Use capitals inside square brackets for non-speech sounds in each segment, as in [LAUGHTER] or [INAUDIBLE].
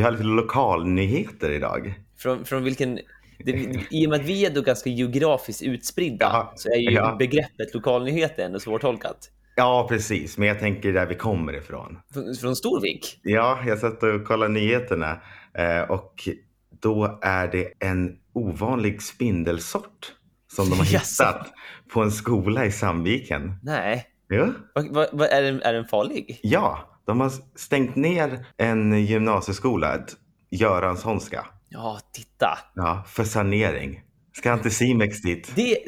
Vi har lite lokalnyheter idag. Från, från vilken... Det, I och med att vi är då ganska geografiskt utspridda Ja, så är ju ja. begreppet lokalnyheter ändå svårtolkat. Ja, precis. Men jag tänker där vi kommer ifrån. Från, från Storvik? Ja, jag satt och kollade nyheterna eh, och då är det en ovanlig spindelsort som de har [LAUGHS] hittat på en skola i Sandviken. Nej. Ja. Vad, vad, vad, är, den, är den farlig? ja, de har stängt ner en gymnasieskola, Göranssonska, Ja, titta. ja, för sanering. Ska Anticimex dit? Det,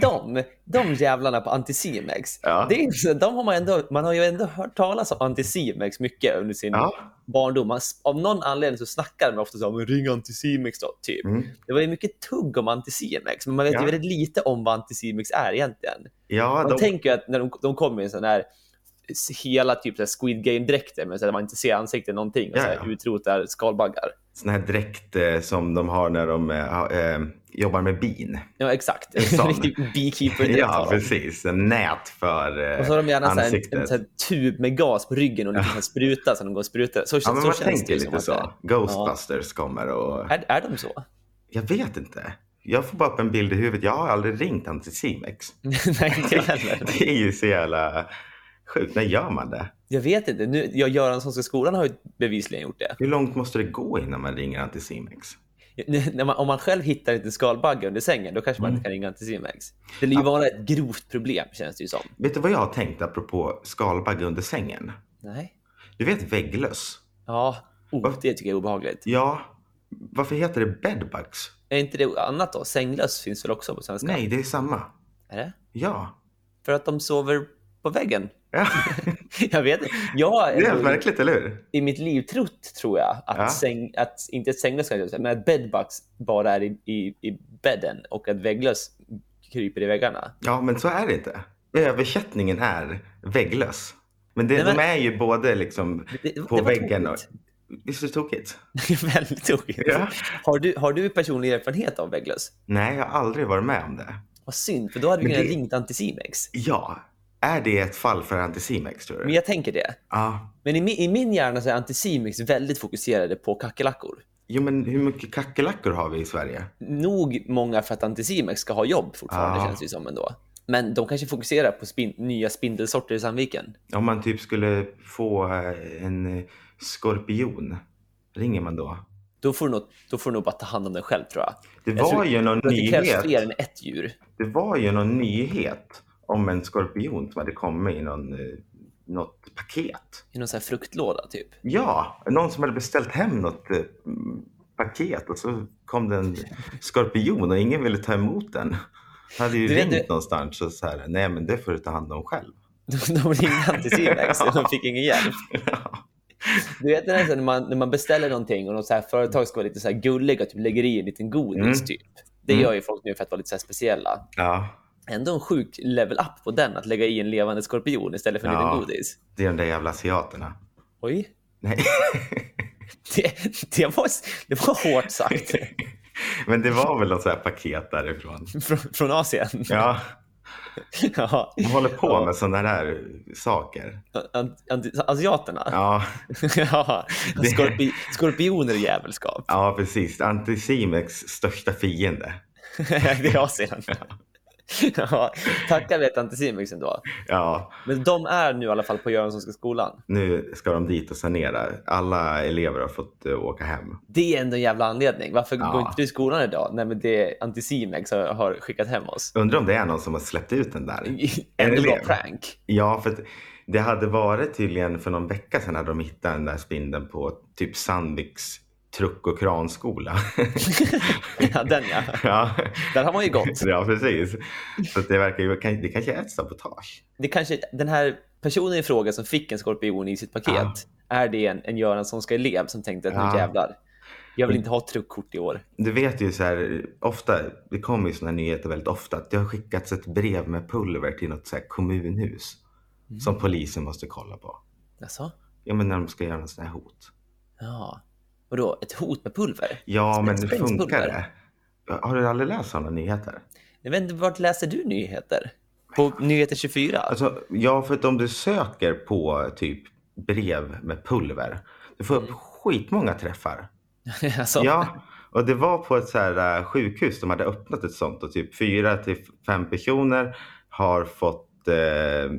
de, de jävlarna på Anticimex, Ja. det är, de har man, ändå, man har ju ändå hört talas om Anticimex mycket under sin Ja. barndom. Man, av någon anledning så snackar man ofta så om ring Anticimex då, typ. Mm. Det var ju mycket tugg om Anticimex, men man vet Ja. ju väldigt lite om vad Anticimex är egentligen. Ja, Man de, tänker ju att när de, de kommer i en sån här hela typ så Squid Game-dräkter, men så att man inte ser ansiktet någonting och Ja, ja. utrotar skalbaggar. sån här dräkt eh, som de har när de eh, eh, jobbar med bin. Ja, exakt. En. [LAUGHS] Riktig beekeeper-dräkt [LAUGHS] Ja, precis. En nät för eh, Och så har de gärna en, ansiktet. en så här tub med gas på ryggen och en liten spruta som de går och sprutar. Så, Ja, så men man tänker lite så. Ghostbusters kommer och... Är, är de så? Jag vet inte. Jag får bara upp en bild i huvudet. Jag har aldrig ringt Anticimex. [LAUGHS] Nej, inte heller. Det är ju så jävla sjukt. När gör man det? Jag vet inte. Nu, jag, Göranssonska skolan har ju bevisligen gjort det. Hur långt måste det gå innan man ringer Anticimex? Man, om man själv hittar en skalbagge under sängen, då kanske man Mm. inte kan ringa Anticimex. Det lär ju vara ett grovt problem, känns det ju som. Vet du vad jag har tänkt apropå skalbagge under sängen? Nej. Du vet vägglöss? Ja, oh, det tycker jag är obehagligt. Ja. Varför heter det bedbugs? Är inte det annat då? Sänglöss finns väl också på svenska? Nej, det är samma. Är det? Ja. För att de sover på väggen? Ja. [LAUGHS] Jag vet. Jag Det är helt märkligt, eller hur? i mitt liv trott, tror jag, att, Ja. säng, att inte sänglöss men att bedbugs bara är i, i, i bädden och att vägglöss kryper i väggarna. Ja, men så är det inte. Översättningen är vägglöss. Men, det, Nej, men- de är ju både liksom Det- det på var väggen och... Visst är det tokigt? [LAUGHS] Väldigt tokigt. Ja. Har, du, har du personlig erfarenhet av vägglöss? Nej, jag har aldrig varit med om det. Vad synd, för då hade vi kunnat det- ringt Anticimex. Ja. Är det ett fall för Anticimex, tror du? Men jag tänker det. Ja. Men i min, i min hjärna så är Anticimex väldigt fokuserade på kackerlackor. Jo, men hur mycket kackerlackor har vi i Sverige? Nog många för att Anticimex ska ha jobb fortfarande, Ja. känns det som ändå. Men de kanske fokuserar på spin, nya spindelsorter i Sandviken. Om man typ skulle få eh, en eh, skorpion, ringer man då? Då får, du nog, då får du nog bara ta hand om den själv, tror jag. Det Jag var tror- ju någon Jag att Det krävs nyhet. fler än ett djur. Det var ju någon nyhet om en skorpion som hade kommit i någon, eh, något paket. I någon sån här fruktlåda, typ. Ja, någon som hade beställt hem något eh, paket och så kom det en skorpion och ingen ville ta emot den. Jag hade ju Du vet, ringt du- någonstans och så här, nej men det får du ta hand om själv. [LAUGHS] De, de ringde Anticimex och de fick ingen hjälp. [LAUGHS] Du vet när man, när man beställer någonting och något så här företag ska vara lite så här gulliga, typ lägger i en liten godis Mm. typ. Det Mm. gör ju folk nu för att vara lite så speciella. Ja, Ändå en sjuk level up på den, att lägga i en levande skorpion istället för en Ja. liten godis. det är de där jävla asiaterna. Oj, Nej. [LAUGHS] det, det, var, det var hårt sagt. [LAUGHS] men det var väl något så här paket därifrån. [LAUGHS] Från, från Asien. Ja, Ja. de håller på Ja. med sådana där saker. Asiaterna? Ja, Ja. Skorpi, skorpioner och jävelskap. ja precis. Anticimex största fiende. det är Asien. Ja, [LAUGHS] tackar vet Anticimex ändå. Ja, Men de är nu i alla fall på Göranssonska skolan. nu ska de dit och sanera. Alla elever har fått eh, åka hem. Det är ändå en jävla anledning. Varför Ja. går inte du i skolan idag? Nej, men det är Anticimex har, har skickat hem oss. Undrar om det är någon som har släppt ut den där. [LAUGHS] Ändå bra prank. Ja, för det hade varit tydligen för någon vecka sedan hade de hittat den där spindeln på typ Sandviks truck och kranskola. [LAUGHS] Ja, den ja. [LAUGHS] ja. Där har man ju gått. ja, precis. Så det verkar ju, det kanske är ett sabotage. Det kanske, den här personen i fråga som fick en skorpion i sitt paket, Ja. är det en, en Göranssonska elev som tänkte att Ja. nu jävlar, jag vill inte ha truckkort i år. Du vet ju så här, ofta, det kommer ju sådana nyheter väldigt ofta, att det har skickats ett brev med pulver till något så kommunhus som polisen måste kolla på. Jaså? Ja, men när de ska göra något sånt här hot. Ja. Vadå, ett hot med pulver? Ja, men hur funkar det? Har du aldrig läst sådana nyheter? Jag vet inte, vart läser du nyheter? På Nyheter 24? Alltså, ja, för att om du söker på typ brev med pulver, du får upp skitmånga träffar. [LAUGHS] alltså, Ja, och det var på ett så här eh, sjukhus. De hade öppnat ett sånt och typ fyra till fem personer har fått, eh,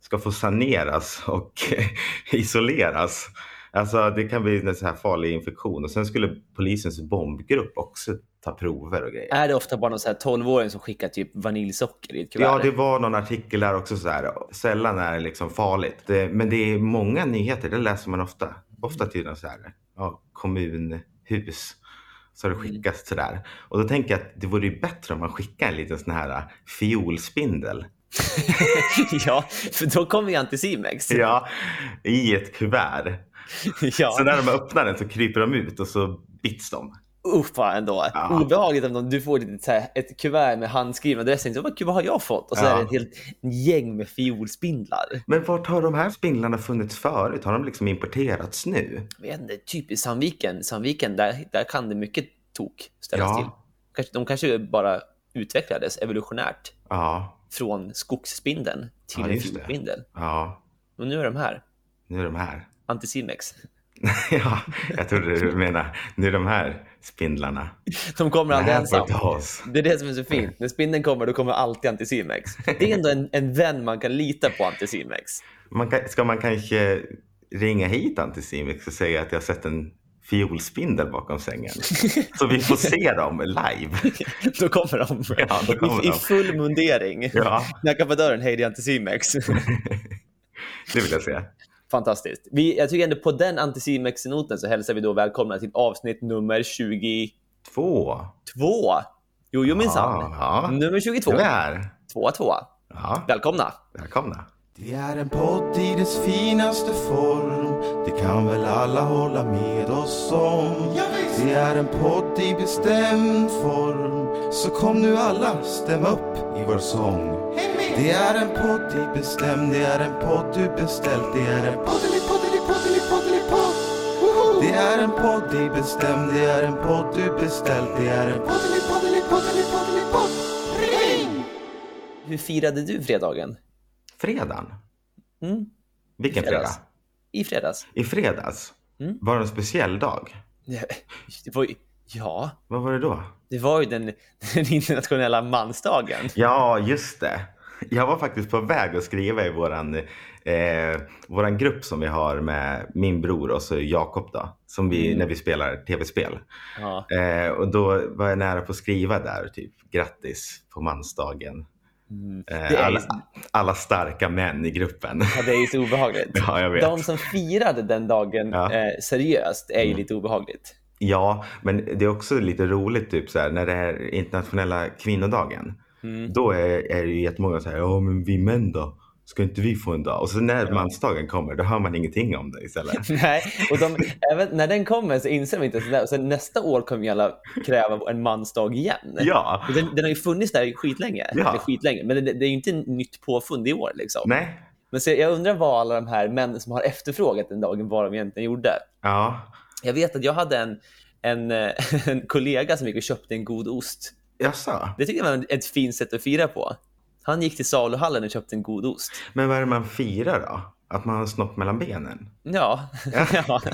ska få saneras och [LAUGHS] isoleras. Alltså det kan bli en så här farlig infektion och sen skulle polisens bombgrupp också ta prover och grejer. Är det ofta bara någon så här 12-åring som skickar typ vaniljsocker i ett kuvert? Ja, det var någon artikel där också så här. Sällan är det liksom farligt. Det, men det är många nyheter, det läser man ofta. Ofta tydligen så här. Ja, kommunhus. Så har det skickats till där. Och då tänker jag att det vore ju bättre om man skickar en liten sån här äh, fiolspindel. [LAUGHS] ja, för då kommer ju Anticimex. Ja, i ett kuvert. [LAUGHS] ja. Så när de öppnar den så kryper de ut och så bits de. Usch vad ändå. Ja. Obehagligt om de, du får ett, här, ett kuvert med handskrivna adresser. Så, vad har jag fått? Och så Ja. är det ett helt gäng med fiolspindlar. Men vart har de här spindlarna funnits förut? Har de liksom importerats nu? Jag vet inte, typ i Sandviken, Sandviken där, där kan det mycket tok ställas Ja. till. Kanske, de kanske bara utvecklades evolutionärt Ja, från skogsspindeln till Ja, en fiolspindel. ja, Och nu är de här. nu är de här. Anticimex. [LAUGHS] ja, jag trodde du menar nu är de här spindlarna. De kommer aldrig ensam. Det är det som är så fint. När spindeln kommer, då kommer alltid Anticimex. Det är ändå en, en vän man kan lita på, Anticimex. Man kan, ska man kanske ringa hit Anticimex och säga att jag har sett en fiolspindel bakom sängen? [LAUGHS] Så vi får se dem live. [LAUGHS] Då kommer de. Ja, då kommer I, I de. full mundering. Ja, Knackar på dörren, hej det är Anticimex. det vill jag se. Fantastiskt. Vi, jag tycker ändå på den Anticimex-noten så hälsar vi då välkomna till avsnitt nummer 22. Två. Jo, jo minsann. Ja, ja. Nummer 22. Du är här. Tvåa, tvåa. Ja, Välkomna. välkomna. Det är en podd i dess finaste form Det kan väl alla hålla med oss om Det är en podd i bestämd form Så kom nu alla, stäm upp i vår sång Det är en podd i bestämd Det är en podd du beställt Det är en poddeli-poddeli-poddeli-poddeli-podd Det är en podd i bestämd Det är en podd du beställt Det är en poddeli-poddeli-poddeli-poddeli-podd Ring! Hur firade du fredagen? Fredagen. Mm. Vilken fredag? Fredags. I fredags? I fredags? Mm. Var det en speciell dag? Det var ju, ja, Vad var det då? det var ju den, [LAUGHS] den internationella mansdagen. Ja, just det. [LAUGHS] Jag var faktiskt på väg att skriva i våran, eh, våran grupp som vi har med min bror och så Jakob då. Som vi, Mm. när vi spelar tv-spel. Ja. Eh, och då var jag nära på att skriva där, typ grattis på mansdagen. Mm. Eh, alla, alla starka män i gruppen. Ja, det är ju så obehagligt. [LAUGHS] Ja, jag vet. De som firade den dagen Ja. eh, seriöst är ju Mm. lite obehagligt. Ja, men det är också lite roligt typ så här, när det är internationella kvinnodagen. Mm. Då är, är det jättemånga så här, ja men vi män då? Ska inte vi få en dag? Och så när mansdagen kommer, då hör man ingenting om det istället. [LAUGHS] Nej, och de, även när den kommer så inser de inte sådär. Och sen nästa år kommer ju alla kräva en mansdag igen. Ja, Den, den har ju funnits där skitlänge. Ja. Eller skitlänge. Men det, det är ju inte nytt påfund i år. Liksom. nej, Men så jag undrar vad alla de här männen som har efterfrågat den dagen, vad de egentligen gjorde. ja, Jag vet att jag hade en, en, eh, [LAUGHS] en kollega som gick och köpte en god ost. Jaså? Det tycker jag var ett fint sätt att fira på. Han gick till saluhallen och köpte en god ost. Men vad är det man firar då? Att man har snopp mellan benen? Ja. Ja. [LAUGHS] [LAUGHS]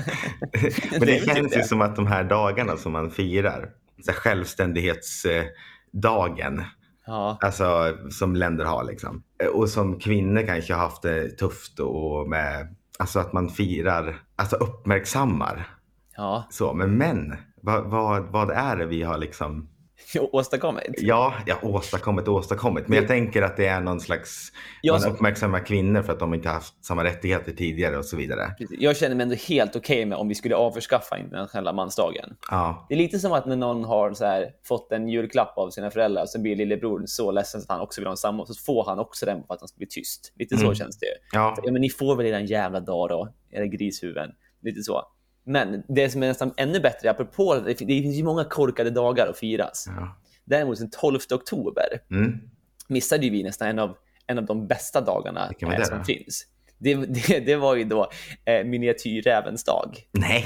Men det, Det typ känns ju som att de här dagarna som man firar, så självständighetsdagen, ja. alltså som länder har liksom. Och som kvinnor kanske har haft det tufft och med, alltså att man firar, alltså uppmärksammar ja. så. Men män, vad, vad, vad är det vi har liksom, [LAUGHS] Åstadkommit. ja, ja åstadkommit och åstadkommit. Men jag tänker att det är någon slags, Jag man som- uppmärksammar kvinnor för att de inte haft samma rättigheter tidigare och så vidare. Jag känner mig ändå helt okej med om vi skulle avskaffa internationella mansdagen. Ja, Det är lite som att när någon har så här, fått en julklapp av sina föräldrar och så blir lillebror så ledsen att han också vill ha en samma så får han också den för att han ska bli tyst. Lite så Mm. känns det ja, Ja, men ni får väl er jävla dag då, era grishuvuden. Lite så. Men det som är nästan ännu bättre, apropå det, fin- det finns ju många korkade dagar att firas. ja. Däremot den 12 oktober Mm. missade ju vi nästan en av, en av de bästa dagarna var eh, det som då? finns. Det, det, det var ju då eh, miniatyrrävens dag. Nej,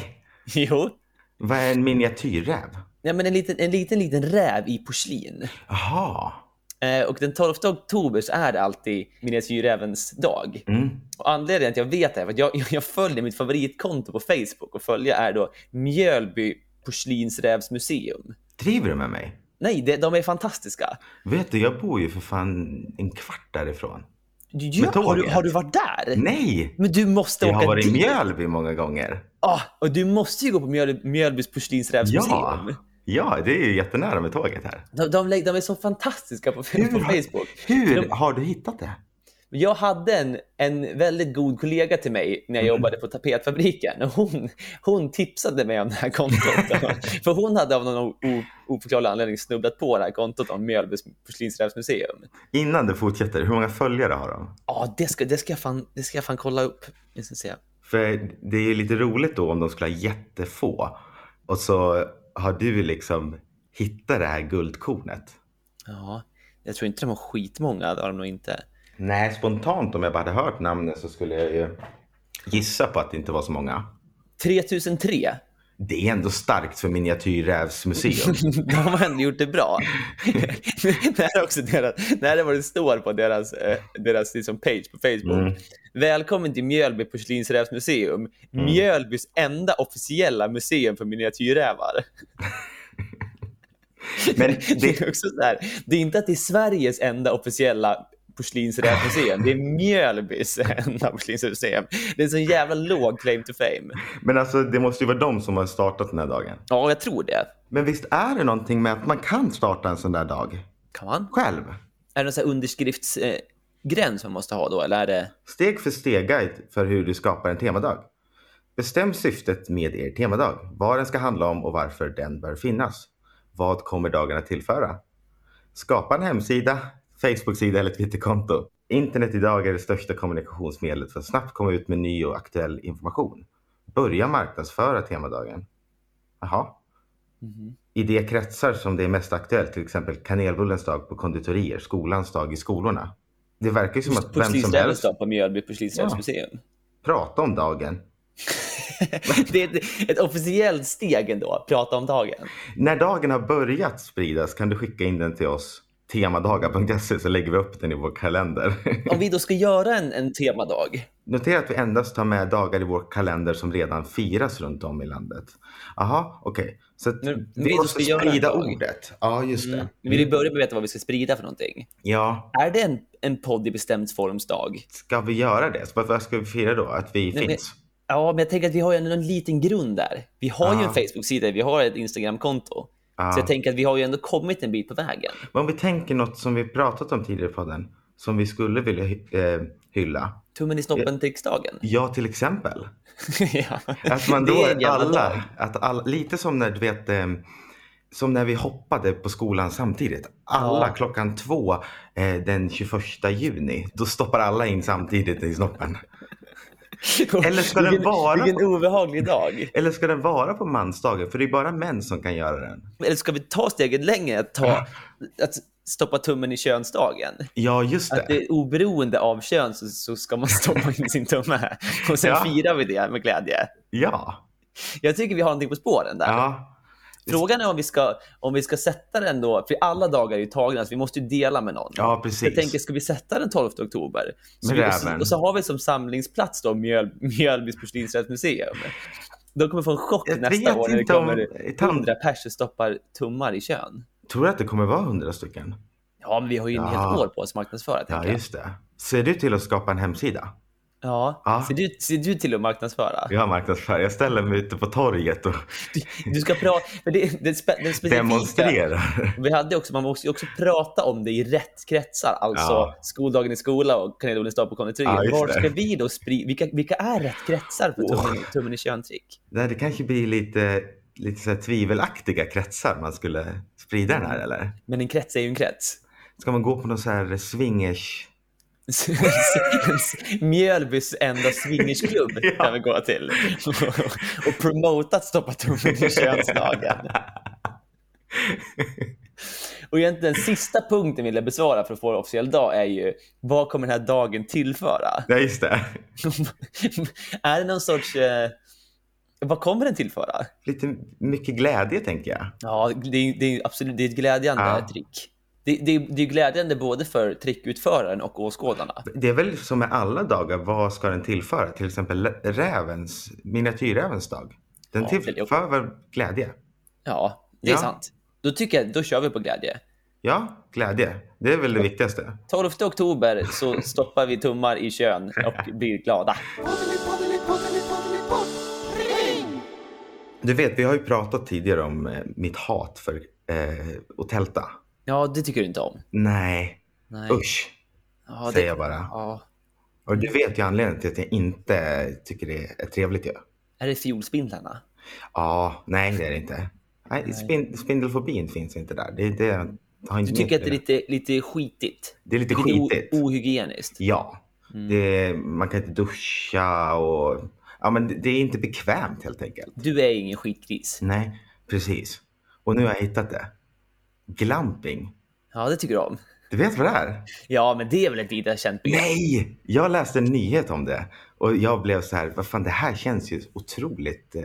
Jo, vad är en miniatyrräv? ja, men en, liten, en liten, liten räv i porslin. Jaha. Eh, och den 12 oktober så är det alltid miniatyrrävens dag. Mm. Och anledningen till att jag vet det här, för att jag, [LAUGHS] jag följer mitt favoritkonto på Facebook och följa är då Mjölby porslinsrävsmuseum. Driver du med mig? Nej, det, de är fantastiska. Vet du, jag bor ju för fan en kvart därifrån. Ja, har, du, har du varit där? Nej! Men du måste Jag åka har varit i dit. Mjölby många gånger. Ah, och du måste ju gå på Mjöl, Mjölbys porslinsrävsmuseum. Ja, ja, det är ju jättenära med tåget här. De, de, de är så fantastiska på, på Facebook. Hur De- har du hittat det? Jag hade en, en väldigt god kollega till mig när jag Mm. jobbade på tapetfabriken. Och hon, hon tipsade mig om det här kontot. [LAUGHS] För hon hade av någon oförklarlig anledning snubblat på det här kontot om Mjölbys porslinsrävsmuseum. Innan du fortsätter, hur många följare har de? Ja, det ska, det, ska jag fan, det ska jag fan kolla upp. Jag ska se. För det är lite roligt då om de skulle ha jättefå. Och så har du liksom hittat det här guldkornet. Ja, jag tror inte de har skitmånga. Det har de nog inte. Nej, spontant om jag bara hade hört namnet så skulle jag ju gissa på att det inte var så många. 3003. Det är ändå starkt för miniatyrrävsmuseum. [LAUGHS] De har ändå gjort det bra. [LAUGHS] det här är också deras, det här är vad det står på deras, eh, deras liksom page på Facebook. Mm. Välkommen till Mjölby porslinsrävsmuseum. Mjölbys enda officiella museum för miniatyrrävar. [LAUGHS] Men Det [LAUGHS] det, är också så här, det är inte att det är Sveriges enda officiella porslinsrävmuseum. Det är Mjölbys enda porslinsrävmuseum. Det är en så jävla låg claim to fame. men alltså, det måste ju vara de som har startat den här dagen. Ja, jag tror det. Men visst är det någonting med att man kan starta en sån där dag Kan man? själv? Är det någon så här underskriftsgräns man måste ha då? Eller är det... Steg för steg-guide för hur du skapar en temadag. Bestäm syftet med er temadag, vad den ska handla om och varför den bör finnas. Vad kommer dagen att tillföra? Skapa en hemsida, Facebook-sida eller Twitterkonto. Internet idag är det största kommunikationsmedlet för att snabbt komma ut med ny och aktuell information. Börja marknadsföra temadagen. Jaha. I de kretsar som det är mest aktuellt, till exempel kanelbullens dag på konditorier, skolans dag i skolorna. Det verkar ju som att vem som helst på Mjölby porslinsrävsmuseum. pratar om dagen. [LAUGHS] det är ett, ett officiellt steg ändå, prata om dagen. När dagen har börjat spridas kan du skicka in den till oss temadagar.se så lägger vi upp den i vår kalender. Om vi då ska göra en, en temadag, Notera att vi endast tar med dagar i vår kalender som redan firas runt om i landet. Jaha, okej. Så att Men vi vi måste sprida ordet. Ja, just det. mm. vill vi börja med att veta vad vi ska sprida för någonting? Ja, Är det en, en podd i bestämd forms dag? ska vi göra det? Så vad ska vi fira då? Att vi Nej, finns? Ja, men jag tänker att vi har ju en, en liten grund där. Vi har ju Ja. en Facebook-sida, vi har ett Instagram-konto. Ja. Så jag tänker att vi har ju ändå kommit en bit på vägen. Men om vi tänker något som vi pratat om tidigare på den, som vi skulle vilja eh, hylla. Tummen i snoppen till riksdagen. Ja, till exempel. [LAUGHS] ja. Att man då, är alla, dag. att alla, lite som när du vet, eh, som när vi hoppade på skolan samtidigt. Alla Ja. klockan två eh, den 21 juni, då stoppar alla in samtidigt i snoppen. Eller ska den vilken, vara Vilken ovehaglig dag. Eller ska den vara på mansdagen? För det är bara män som kan göra den. Eller ska vi ta steget längre? Att, ta, att stoppa tummen i könsdagen. Ja, just Att det. det är oberoende av kön så, så ska man [LAUGHS] stoppa in sin tumme. Och sen Ja. firar vi det med glädje. Ja. Jag tycker vi har någonting på spåren där. ja. Frågan är om vi, ska, om vi ska sätta den då, för alla dagar är ju tagna så vi måste ju dela med någon. Ja, precis. Jag tänker, ska vi sätta den 12 oktober? Så vi, och, så, och så har vi som samlingsplats då Mjöl, Mjölbys porslinsrättsmuseum. De kommer få en chock Jag nästa år när det om- kommer Tam- 100 pers och stoppar tummar i kön. Tror du att det kommer vara hundra stycken? Ja, men vi har ju en Ja. helt år på oss att marknadsföra. Ja, just det. Ser du till att skapa en hemsida? Ja. Ja. Ser, du, ser du till att marknadsföra? Jag marknadsför. Jag ställer mig ute på torget och Du ska prata... Det, det, det specifika... demonstrerar. Vi hade också, man måste ju också prata om det i rätt kretsar, alltså Ja. skoldagen i skola och kanelbullens dag på konditorier. Ja, Var ska vi då sprida, vilka, vilka är rätt kretsar för tummen, tummen i köntrick? Nej, det kanske blir lite, lite så tvivelaktiga kretsar man skulle sprida den här eller? Men en krets är ju en krets. Ska man gå på någon så här swingers? Mjölbys enda swingersklubb [LAUGHS] Ja. kan vi gå till. [LAUGHS] och promota att stoppa tummen i könsdagen. Och egentligen den sista punkten vill jag besvara för att få en officiell dag är ju vad kommer den här dagen tillföra? Ja, just det. [LAUGHS] är det någon sorts... Eh, vad kommer den tillföra? Lite mycket glädje tänker jag. Ja, det är, det är absolut det är ett glädjande Ja. trick. Det, det, det är glädjande både för trickutföraren och åskådarna. Det är väl som med alla dagar, vad ska den tillföra? Till exempel rävens, miniatyrrävens dag. Den Ja, tillför väl glädje? Ja, det är Ja. sant. Då tycker jag, då kör vi på glädje. Ja, glädje. Det är väl det viktigaste. 12 oktober så stoppar vi tummar i kön och blir glada. Du vet, vi har ju pratat tidigare om eh, mitt hat för eh, att tälta. Ja, det tycker du inte om. Nej, Nej. usch, Ja, säger jag bara. Ja. Och du vet ju anledningen till att jag inte tycker det är trevligt ju. Är det fiolspindlarna? Ja, nej det är det inte. Nej, spin, spindelfobin finns inte där. Det, det har inte Du tycker att det är lite, lite skitigt? Det är lite o- skitigt. ohygieniskt? Ja, Mm. det, man kan inte duscha och... Ja, men det, det är inte bekvämt helt enkelt. Du är ingen skitgris. Nej, precis. Och nu har jag hittat det. Glamping. Ja, det tycker du om. Du vet vad det är? Ja, men det är väl ett vida känt begrepp? Nej! Jag läste en nyhet om det och jag blev så här, vad fan det här känns ju otroligt... Eh,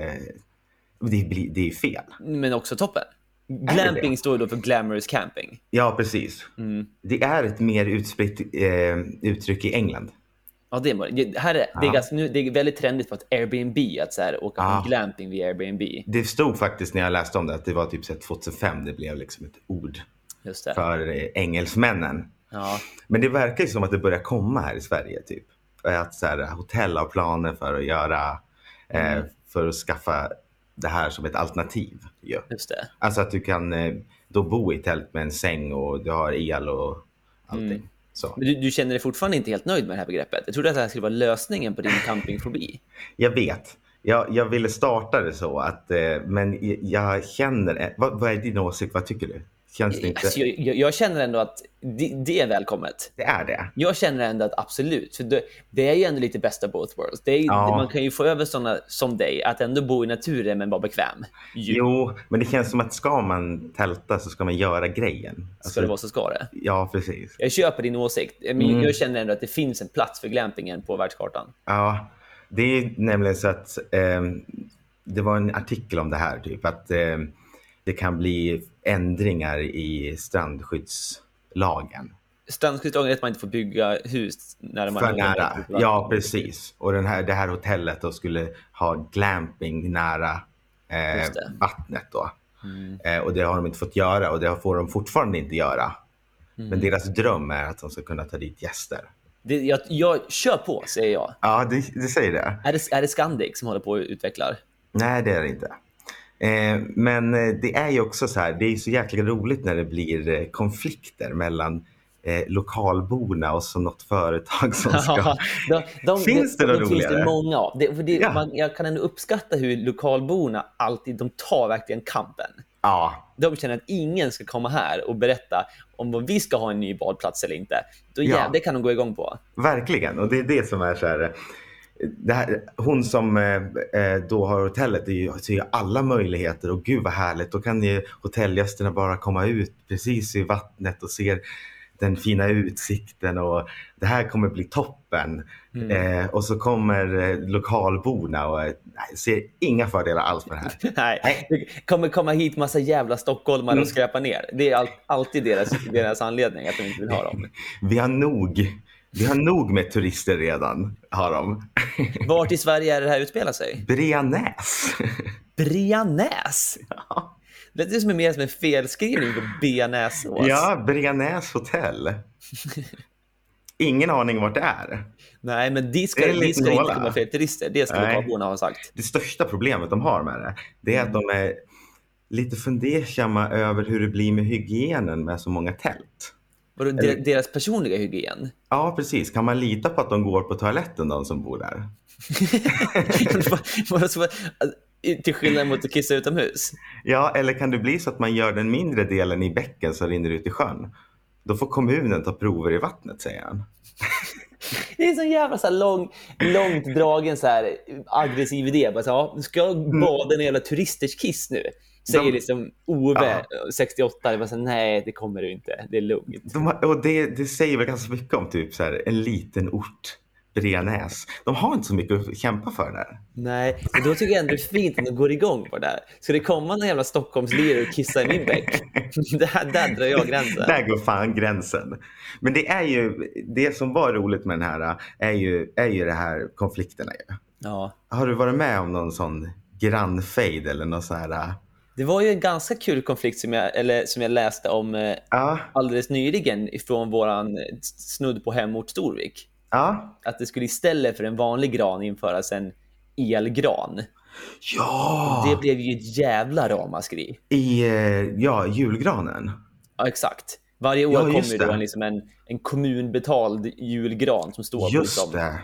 det, blir, det är fel. Men också toppen. Glamping står ju då för glamorous camping. Ja, precis. Mm. Det är ett mer utspritt eh, uttryck i England. Ja, det, är, det, här är, det, är Ja. ganska, nu, det är väldigt trendigt på att Airbnb, att så här, åka Ja. på glamping via Airbnb. Det stod faktiskt när jag läste om det att det var typ så här 2005 det blev liksom ett ord för eh, engelsmännen. Ja. Men det verkar ju som att det börjar komma här i Sverige typ. Att så här, hotell har planer för att göra, eh, för att skaffa det här som ett alternativ. ju. Just det. Alltså att du kan eh, då bo i tält med en säng och du har el och allting. Så. Du, du känner dig fortfarande inte helt nöjd med det här begreppet? Jag trodde att det här skulle vara lösningen på din [LAUGHS] campingfobi. Jag vet. Jag, jag ville starta det så att, eh, men jag- jag känner, eh, vad, vad är din åsikt? Vad tycker du? Känns det inte? Alltså, jag, jag, jag känner ändå att det, det är välkommet. Det är det. Jag känner ändå att absolut, för det, det är ju ändå lite best of both worlds. Det är, Ja. Man kan ju få över sådana som dig, att ändå bo i naturen men vara bekväm. Ju, Jo, men det känns som att ska man tälta så ska man göra grejen. Alltså, Ska det vara så ska det. Ja, precis. Jag köper din åsikt, men Mm. jag känner ändå att det finns en plats för glampingen på världskartan. Ja, det är nämligen så att eh, det var en artikel om det här, typ att eh, det kan bli ändringar i strandskyddslagen. Strandskyddslagen är att man inte får bygga hus när man För nära. Ja, precis. Och den här, det här hotellet då skulle ha glamping nära eh. Mm. vattnet då. Eh, och det har de inte fått göra och det får de fortfarande inte göra. Mm. Men deras dröm är att de ska kunna ta dit gäster. Det, jag, jag kör på, säger jag. Ja, det, det säger det. Är det, är det Scandic som håller på och utvecklar? Nej, det är det inte. Eh, men eh, det är ju också så här, det är så jäkla roligt när det blir eh, konflikter mellan eh, lokalborna och så något företag som [LAUGHS] ska... De, de, Finns det de, något de finns det roligare? många av. Det, för det, Ja. man, jag kan ändå uppskatta hur lokalborna alltid de tar verkligen kampen. Ja, De känner att ingen ska komma här och berätta om vi ska ha en ny badplats eller inte. Då, Ja. ja. Det kan de gå igång på. verkligen. Och det är det som är så här... här, hon som eh, eh, då har hotellet ser ju alla möjligheter och gud vad härligt. Då kan ju hotellgästerna bara komma ut precis i vattnet och ser den fina utsikten och det här kommer bli toppen. Eh, och så kommer eh, lokalborna och eh, nej, ser inga fördelar alls med det här. [LAUGHS] Nej, det kommer komma hit massa jävla stockholmare Mm. och skräpa ner. Det är all, alltid deras, deras anledning att de inte vill ha dem. [LAUGHS] Vi har nog, vi har nog med turister redan, har de. Vart i Sverige är det här utspelar sig? Brianäs. Brianäs? Det låter som mer som en felskrivning på bearnaisesås. Ja, Brianäs hotell. Ingen aning vart det är. Nej, men dit ska, Det liten ska inte komma fler turister. Det ska lokalborna ha sagt. Det största problemet de har med det, det är att de är lite fundersamma över hur det blir med hygienen med så många tält. Vadå, Eller- der- deras personliga hygien? Ja, precis. Kan man lita på att de går på toaletten, de som bor där? [LAUGHS] Till skillnad mot att kissa utomhus? Ja, eller kan det bli så att man gör den mindre delen i bäcken som rinner ut i sjön? Då får kommunen ta prover i vattnet, säger han. Det är en sån jävla så här lång, långt dragen så här aggressiv idé. Bara så, ja, ska jag bada i en jävla turisters kiss nu? Säger De- liksom Ove, 68. Det bara så Nej, det kommer du inte. Det är lugnt. De och det, det säger väl ganska mycket om typ så här, en liten ort. Brenäs. De har inte så mycket att kämpa för där. Nej, men då tycker jag ändå det är fint att de går igång på det här. Ska det komma någon jävla Stockholmslirare och kissa i min bäck? [LAUGHS] där, där drar jag gränsen. Där går fan gränsen. Men det är ju, det som var roligt med den här är ju, är ju det här konflikterna. Ja. Har du varit med om någon sån grannfejd eller någon sån här? Det var ju en ganska kul konflikt som jag, eller, som jag läste om eh, Ja, alldeles nyligen ifrån våran eh, snudd på hemort Storvik. ja, Att det skulle istället för en vanlig gran införas en elgran. ja. Det blev ju ett jävla ramaskri. I eh, ja, julgranen. Ja, exakt. Varje år Ja, kommer ju då det. en, liksom en, en kommunbetald julgran som står på Just liksom, det.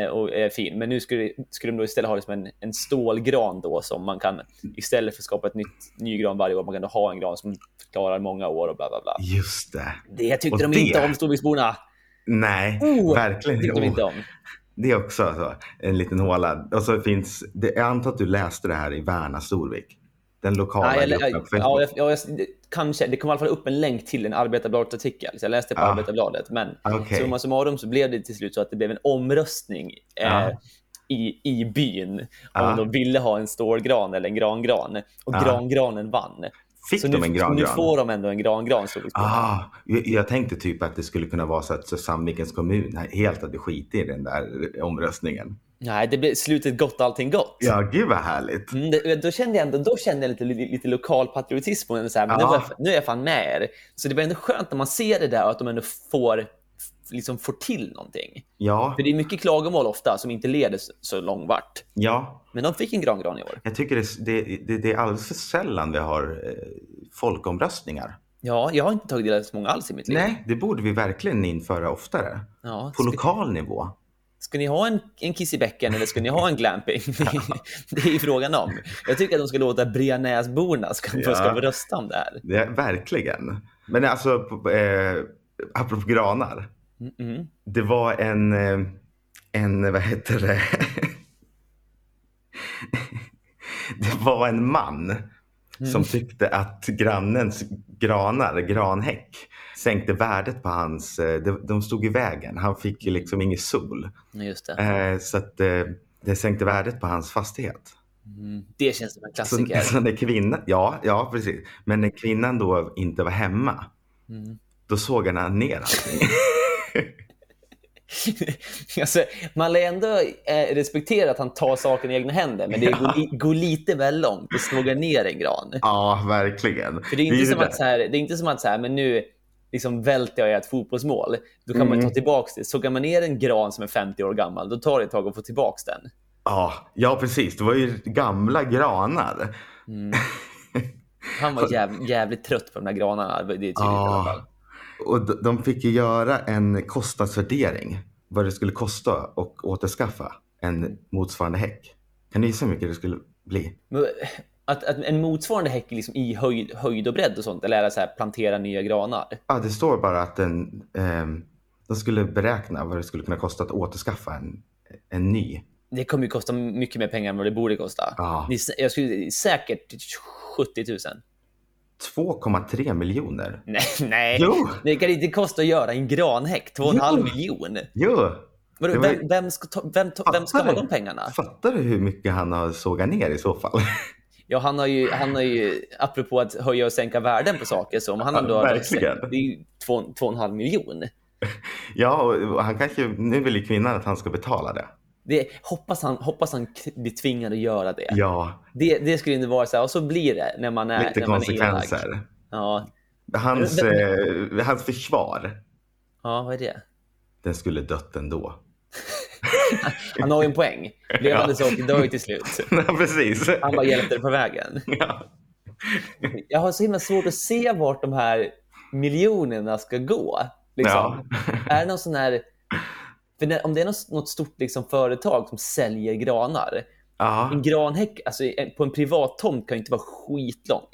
Eh, och är fin. Men nu skulle, skulle de då istället ha liksom en, en stålgran då som man kan istället för att skapa ett nytt ny gran varje år, man kan då ha en gran som klarar många år och bla bla bla. Just det. Det tyckte Och de det- inte om, Storviksborna. Nej, Oh, verkligen tyckte de jo. inte om. Det är också så, en liten håla. Och så finns, det, jag antar att du läste det här i Värna Storvik. Den lokala Nej, jag, gruppen på Facebook. ja, jag, jag, kanske. Det kom i alla fall upp en länk till en Arbetarbladet-artikel. Så jag läste på Ja. Arbetarbladet. Men Okej. summa summarum så blev det till slut så att det blev en omröstning eh, Ja. i, i byn om Ja. de ville ha en stålgran eller en grangran. Och Ja. grangranen vann. Fick Så de nu, en så grangran? nu får de ändå en grangran. Storviksborna. Ah, jag, jag tänkte typ att det skulle kunna vara så att så Sandvikens kommun helt hade skitit i den där omröstningen. Nej, det blev slutet gott, allting gott. Ja, gud vad härligt. Mm, det, då kände jag ändå då kände jag lite, lite, lokal patriotism. Och så här, men nu, Ja. jag, nu är jag fan med er. Så det var ändå skönt när man ser det där och att de ändå får, liksom får till någonting. Ja, För det är mycket klagomål ofta som inte leder så- långt vart. ja. Men de fick en grangran i år. Jag tycker det, det, det, det är alldeles för sällan vi har eh, folkomröstningar. Ja, jag har inte tagit del av så många alls i mitt liv. Nej, det borde vi verkligen införa oftare. Ja, På lokal nivå. Ska ni ha en, en kiss i bäcken eller ska ni ha en glamping? [LAUGHS] det är ju frågan om. Jag tycker att de ska låta Brianäsborna ska, Ja. ska få rösta om det här. Är, verkligen. Men alltså, på- eh, apropå granar. Mm, mm. Det var en, eh, en, vad heter det? [LAUGHS] det var en man som tyckte att grannens granar, granhäck, sänkte värdet på hans, eh, de, stod i vägen. Han fick ju liksom ingen sol. Ja, Just det. Eh, så att eh, det sänkte värdet på hans fastighet. Mm. Det känns som en Så, klassiker. så när kvinnan, ja, ja precis. Men när kvinnan då inte var hemma, Mm. då såg han ner allting. [LAUGHS] alltså, man lär ändå respektera att han tar saken i egna händer, men det går, li- går lite väl långt att såga ner en gran. ja, verkligen. För det är inte ju som det att, så här, det är inte som att så här, men nu liksom välter jag ett fotbollsmål. Då kan man Mm. ta tillbaka det. Sågar man ner en gran som är 50 år gammal, då tar det ett tag att få tillbaka den. Ja, ja, precis. Det var ju gamla granar. [LAUGHS] Han var jäv, jävligt trött på de där granarna. Det är tydligt i alla fall. Och de- de fick ju göra en kostnadsvärdering. Vad det skulle kosta att återskaffa en motsvarande häck. Kan du gissa hur mycket det skulle bli? Men, att, att en motsvarande häck liksom i höjd, höjd och bredd och sånt, eller är det så här plantera nya granar? Ja, det står bara att en, ehm, de skulle beräkna vad det skulle kunna kosta att återskaffa en, en ny. Det kommer ju kosta mycket mer pengar än vad det borde kosta. Ja. Jag skulle, säkert 70 000. 2,3 miljoner. [LAUGHS] Nej, nej. Jo. det kan inte kosta att göra en granhäck. 2,5 Jo. miljon. Jo! Var- vem, vem, ska ta, vem, vem ska ha de pengarna? Fattar du hur mycket han har sågat ner i så fall? [LAUGHS] Ja, han har ju, han har ju apropå att höja och sänka värden på saker, så om han ändå har verkligen. det är ju två, två och en halv miljon. [LAUGHS] ja, och han kanske, nu vill ju kvinnan att han ska betala det. Det, hoppas, han, hoppas han blir tvingad att göra det. Ja, Det, det skulle inte vara så här, och så blir det när man är lite när man är elak. konsekvenser. Ja. Hans, eh, hans försvar, ja, vad är det? den skulle dött ändå. [LAUGHS] Han har ju en poäng. Levande Ja. saker dör ju till slut. [LAUGHS] ja, precis. Han bara hjälpte det på vägen. Ja. Jag har så himla svårt att se vart de här miljonerna ska gå. Liksom. Är det någon sån här... När, om det är något, stort liksom, företag som säljer granar. Ja. En granhäck alltså, på en privat tomt kan inte vara skitlång.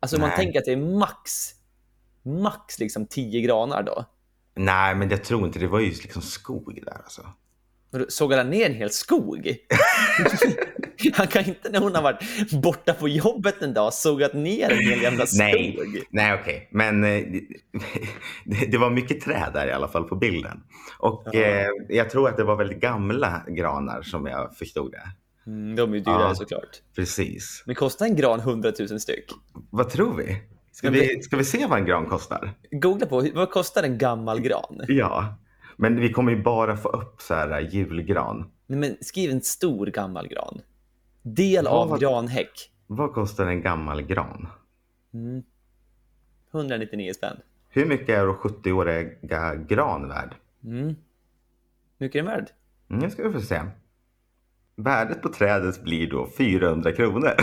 Alltså om man tänker att det är max, max liksom 10 granar då. Nej, men jag tror inte. Det var ju liksom skog där alltså. Sågade han ner en hel skog? [LAUGHS] han kan inte när hon har varit borta på jobbet en dag sågat ner en hel jävla skog. Nej, nej okej. Okay. Men eh, det, det, var mycket träd där i alla fall på bilden. Och ja. eh, jag tror att det var väldigt gamla granar som jag förstod det. Mm, de är ju dyrare ja, såklart. Precis. Men kostar en gran 100 000 styck? Vad tror vi? Ska, vi, ska vi se vad en gran kostar? Googla på, vad kostar en gammal gran? Ja, men vi kommer ju bara få upp så här julgran. Nej, men skriv en stor gammal gran. Del vad, av granhäck. Vad kostar en gammal gran? Mm. 199 spänn. Hur mycket är då 70-åriga gran värd? Mm. Hur mycket är den värd? Mm, jag ska få se. Värdet på trädet blir då 400 kronor.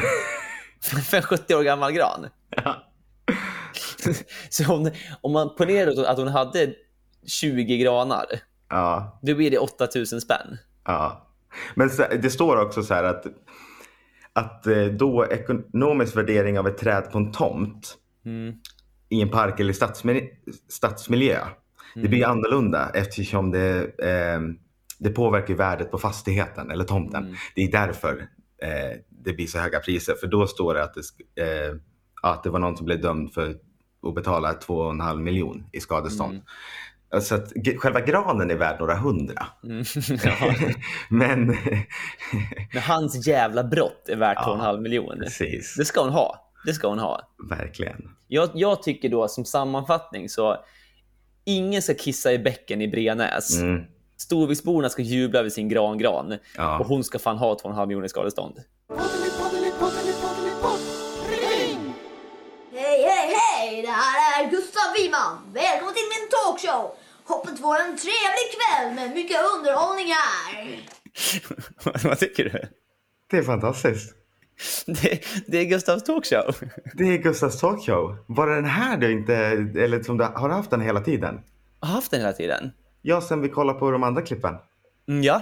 [LAUGHS] För en 70 år gammal gran? Ja. [LAUGHS] Så om, om man ponerar att hon hade 20 granar, ja. då blir det 8000 spänn. Ja. Men det står också så här att, att eh, då ekonomisk värdering av ett träd på en tomt mm. i en park eller stadsmiljö, stadsmiljö mm. det blir mm. annorlunda eftersom det, eh, det påverkar värdet på fastigheten eller tomten. Mm. Det är därför eh, det blir så höga priser. För då står det att det, eh, att det var någon som blev dömd för att betala 2,5 miljon i skadestånd. Mm. Så att själva granen är värd några hundra. Mm, [LAUGHS] ja. Men... [LAUGHS] Men hans jävla brott är värt ja, 2,5 miljoner. Precis. Det ska hon ha. Det ska hon ha. Verkligen. Jag, jag tycker då som sammanfattning så ingen ska kissa i bäcken i Brenäs. Mm. Storviksborna ska jubla över sin grangran ja. och hon ska fan ha 2,5 miljoner skadestånd. Är Gustav Wiman. Välkommen till min talkshow. Hoppas få en trevlig kväll med mycket underhållning här. [LAUGHS] Vad tycker du? Det är fantastiskt. Det, det, är Gustavs talkshow. [LAUGHS] Det är Gustavs talkshow. Var det den här du inte, eller som du har haft den hela tiden? Har haft den hela tiden? Ja, sen vi kollade på de andra klippen. Mm, ja.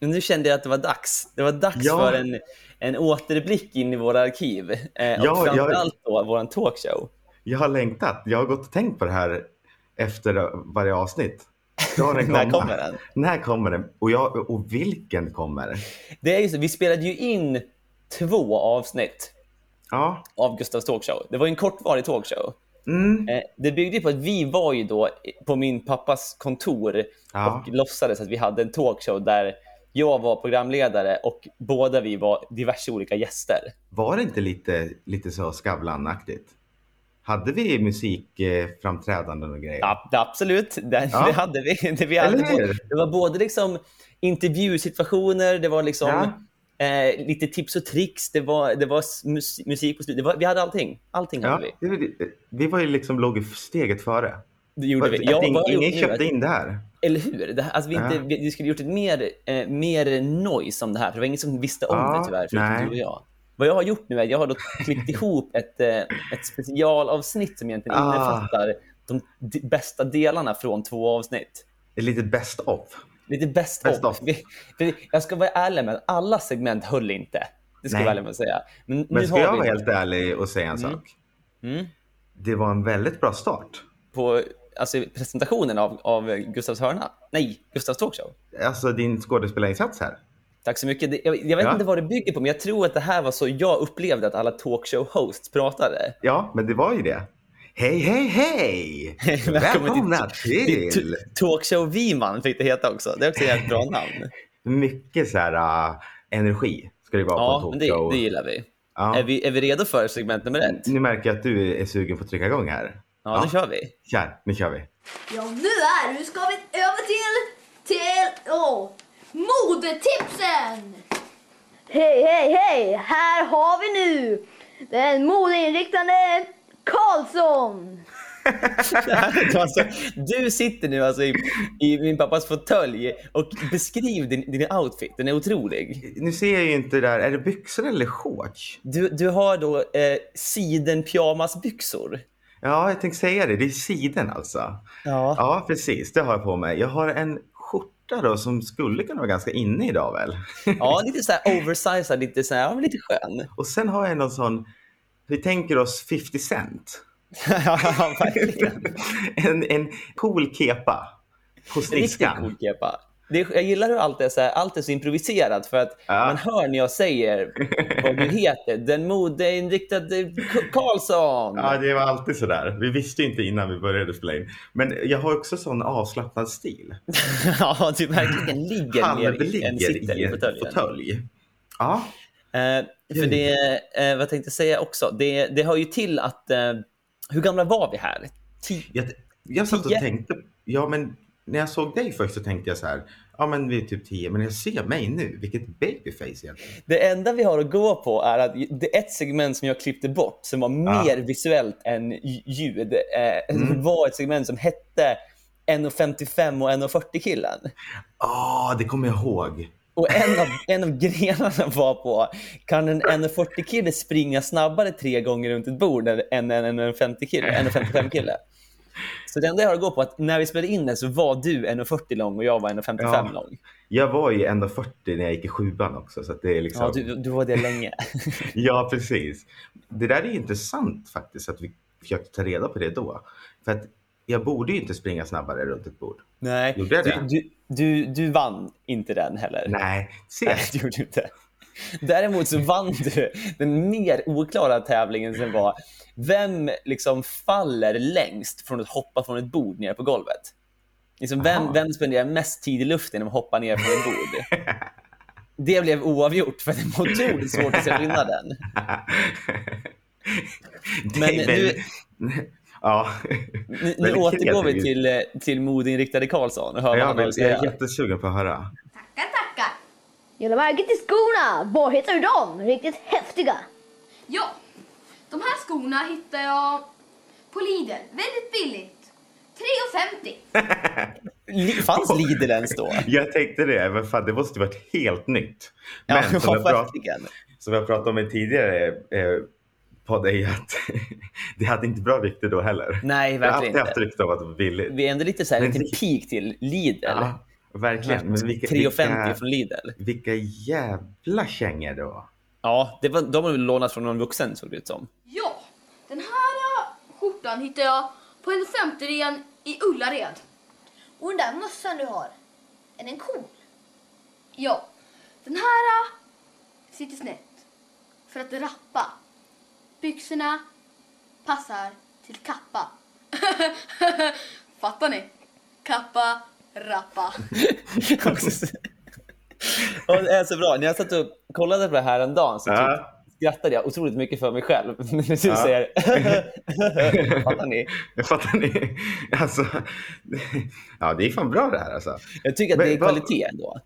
Nu kände jag att det var dags. Det var dags ja. för en, en återblick in i våra arkiv. Eh, ja, och framförallt jag, då vår talkshow. Jag har längtat. Jag har gått och tänkt på det här efter varje avsnitt. Den [LAUGHS] När kommer den? När kommer den? Och, jag, och vilken kommer? Det är ju så, vi spelade ju in två avsnitt ja. av Gustavs talkshow. Det var en kortvarig talkshow. Mm. Eh, det byggde på att vi var ju då på min pappas kontor ja. och låtsades att vi hade en talkshow där jag var programledare och båda vi var diverse olika gäster. Var det inte lite, lite så Skavlan-aktigt? Hade vi musikframträdanden och grejer? Ja, absolut, det, ja. det hade vi. Det, vi hade både, det var både liksom intervjusituationer, det var liksom ja. eh, lite tips och tricks, det var, det var musik på slutet. Vi hade allting. Allting hade ja, vi. Vi var ju liksom låg steget före. Det gjorde vi. Jag ingen ingen köpte in det här. Eller hur? Det, alltså vi, inte, vi, vi skulle gjort ett mer, eh, mer noise om det här, för det var ingen som visste om ja, det tyvärr, förutom du och jag. Vad jag har gjort nu är att jag har då klippt [LAUGHS] ihop ett, eh, ett specialavsnitt som egentligen ah. innefattar de bästa delarna från två avsnitt. Det är lite best of. Lite best, best of. of. Jag ska vara ärlig med att alla segment höll inte. Det ska Nej. jag vara ärlig med att säga. Men, Men ska jag vara helt ärlig och säga en mm. sak? Mm. Det var en väldigt bra start. På alltså, presentationen av, av Gustavs hörna? Nej, Gustavs talkshow? Alltså din skådespelarinsats här. Tack så mycket. Jag, jag vet ja. inte vad det bygger på, men jag tror att det här var så jag upplevde att alla talkshow-hosts pratade. Ja, men det var ju det. Hej, hej, hej! [LAUGHS] Välkomna till... till... Talkshow Viman fick det heta också. Det är också ett bra namn. [LAUGHS] Mycket så här uh, energi ska det vara ja, på en talkshow. Det, det gillar vi. Ja. Är, vi. är vi redo för segment nummer ett? Nu märker jag att du är sugen på att trycka igång här. Ja, ja. nu kör vi. Kör, nu kör vi. Ja, nu är Nu ska vi över till... Till... Åh! Oh. Modetipsen! Hej, hej, hej! Här har vi nu den modeinriktade Karlsson. [LAUGHS] alltså, du sitter nu alltså i, i, min pappas fåtölj och beskriv din, din outfit. Den är otrolig. Nu ser jag ju inte där. Är det byxor eller shorts? Du, du har då eh, siden pyjamasbyxor. Ja, jag tänkte säga det. Det är siden alltså. Ja. ja, precis. Det har jag på mig. Jag har en skjorta då som skulle kunna vara ganska inne idag väl? Ja, lite så här oversized, lite så här, lite skön. Och sen har jag någon sån, vi tänker oss 50 Cent. [LAUGHS] ja, verkligen. [LAUGHS] en, en cool kepa på sniskan. Riktigt cool kepa. Det jag gillar hur allt är, så här, allt är så improviserat för att Ja. man hör när jag säger vad du [LAUGHS] heter. Den modeinriktade Karlsson. Ja, det var alltid sådär. Vi visste inte innan vi började spela in. Men jag har också sån avslappnad stil. [LAUGHS] ja, du verkligen ligger ner ligger än sitter i i en fåtölj. Ja. Eh, för det, eh, vad tänkte jag säga också, det, det hör ju till att, eh, hur gamla var vi här? Ti- Jag, jag satt och Tio. tänkte, ja men när jag såg dig först så tänkte jag så här, ja men vi är typ tio, men jag ser mig nu, vilket babyface egentligen. Det enda vi har att gå på är att det är ett segment som jag klippte bort som var mer visuellt än ljud. Eh, Mm. Var ett segment som hette 1,55 och 1,40 killen. Ja, det kommer jag ihåg. Och en av, en av grenarna var på, kan en 1,40 kille springa snabbare tre gånger runt ett bord än en 1,50 kille, 1,55 kille? Så det enda jag har att gå på är att när vi spelade in det så var du 1,40 lång och jag var 1,55 Ja. lång. Jag var ju 1,40 när jag gick i sjuan också, så det är liksom... Ja, du, du var det länge. [LAUGHS] Ja, precis. Det där är intressant faktiskt att vi försökte ta reda på det då. För att jag borde ju inte springa snabbare runt ett bord. Nej, Gjorde jag det? du, du, du, du vann inte den heller. Nej, se. Nej, det gjorde du inte. Däremot så vann du den mer oklara tävlingen som var vem liksom faller längst från att hoppa från ett bord ner på golvet. Liksom vem, Aha. vem spenderar mest tid i luften genom att hoppa ner från ett bord? [LAUGHS] Det blev oavgjort för det var otroligt svårt att se skillnaden. [LAUGHS] Det Men är väl... [LAUGHS] Ja. Nu, nu återgår vi till, till modeinriktade Karlsson och hör vad Ja, har att jag är jättesugen på att höra. Tackar, tackar. Jag lade märke till skorna. Var hittar du dem? Riktigt häftiga. Ja, de här skorna hittar jag på Lidl. Väldigt billigt. 3,50. Li- Fanns Lidl ens då? [LAUGHS] Jag tänkte det, men fan, det måste ju varit helt nytt. Ja, Men [LAUGHS] som, jag prat, verkligen. som jag pratade om i tidigare eh, podd är ju att [LAUGHS] det hade inte bra rykte då heller. Nej, Jag har verkligen alltid haft inte. rykte om att det var billigt. Vi är ändå lite så här, en Men peak till Lidl. Ja, verkligen. Men vilka, 3,50 vilka, från Lidl. vilka jävla kängor det var. Ja, det var, de har väl lånat från någon vuxen såg det ut som. Ja, den här äh, skjortan hittar jag på en 50 i Ullared. Och den där mössan du har. Är den cool? Ja, den här äh, sitter snett för att rappa. Byxorna passar till kappa. [LAUGHS] Fattar ni? Kappa, rappa. [LAUGHS] [LAUGHS] [LAUGHS] det är så bra. När jag satt och kollade på det här en dag så typ skrattade jag otroligt mycket för mig själv. [LAUGHS] När du säger [LAUGHS] Fattar ni? Fattar ni? Alltså, ja, det är fan bra det här alltså. Jag tycker att Men det är kvalitet ändå.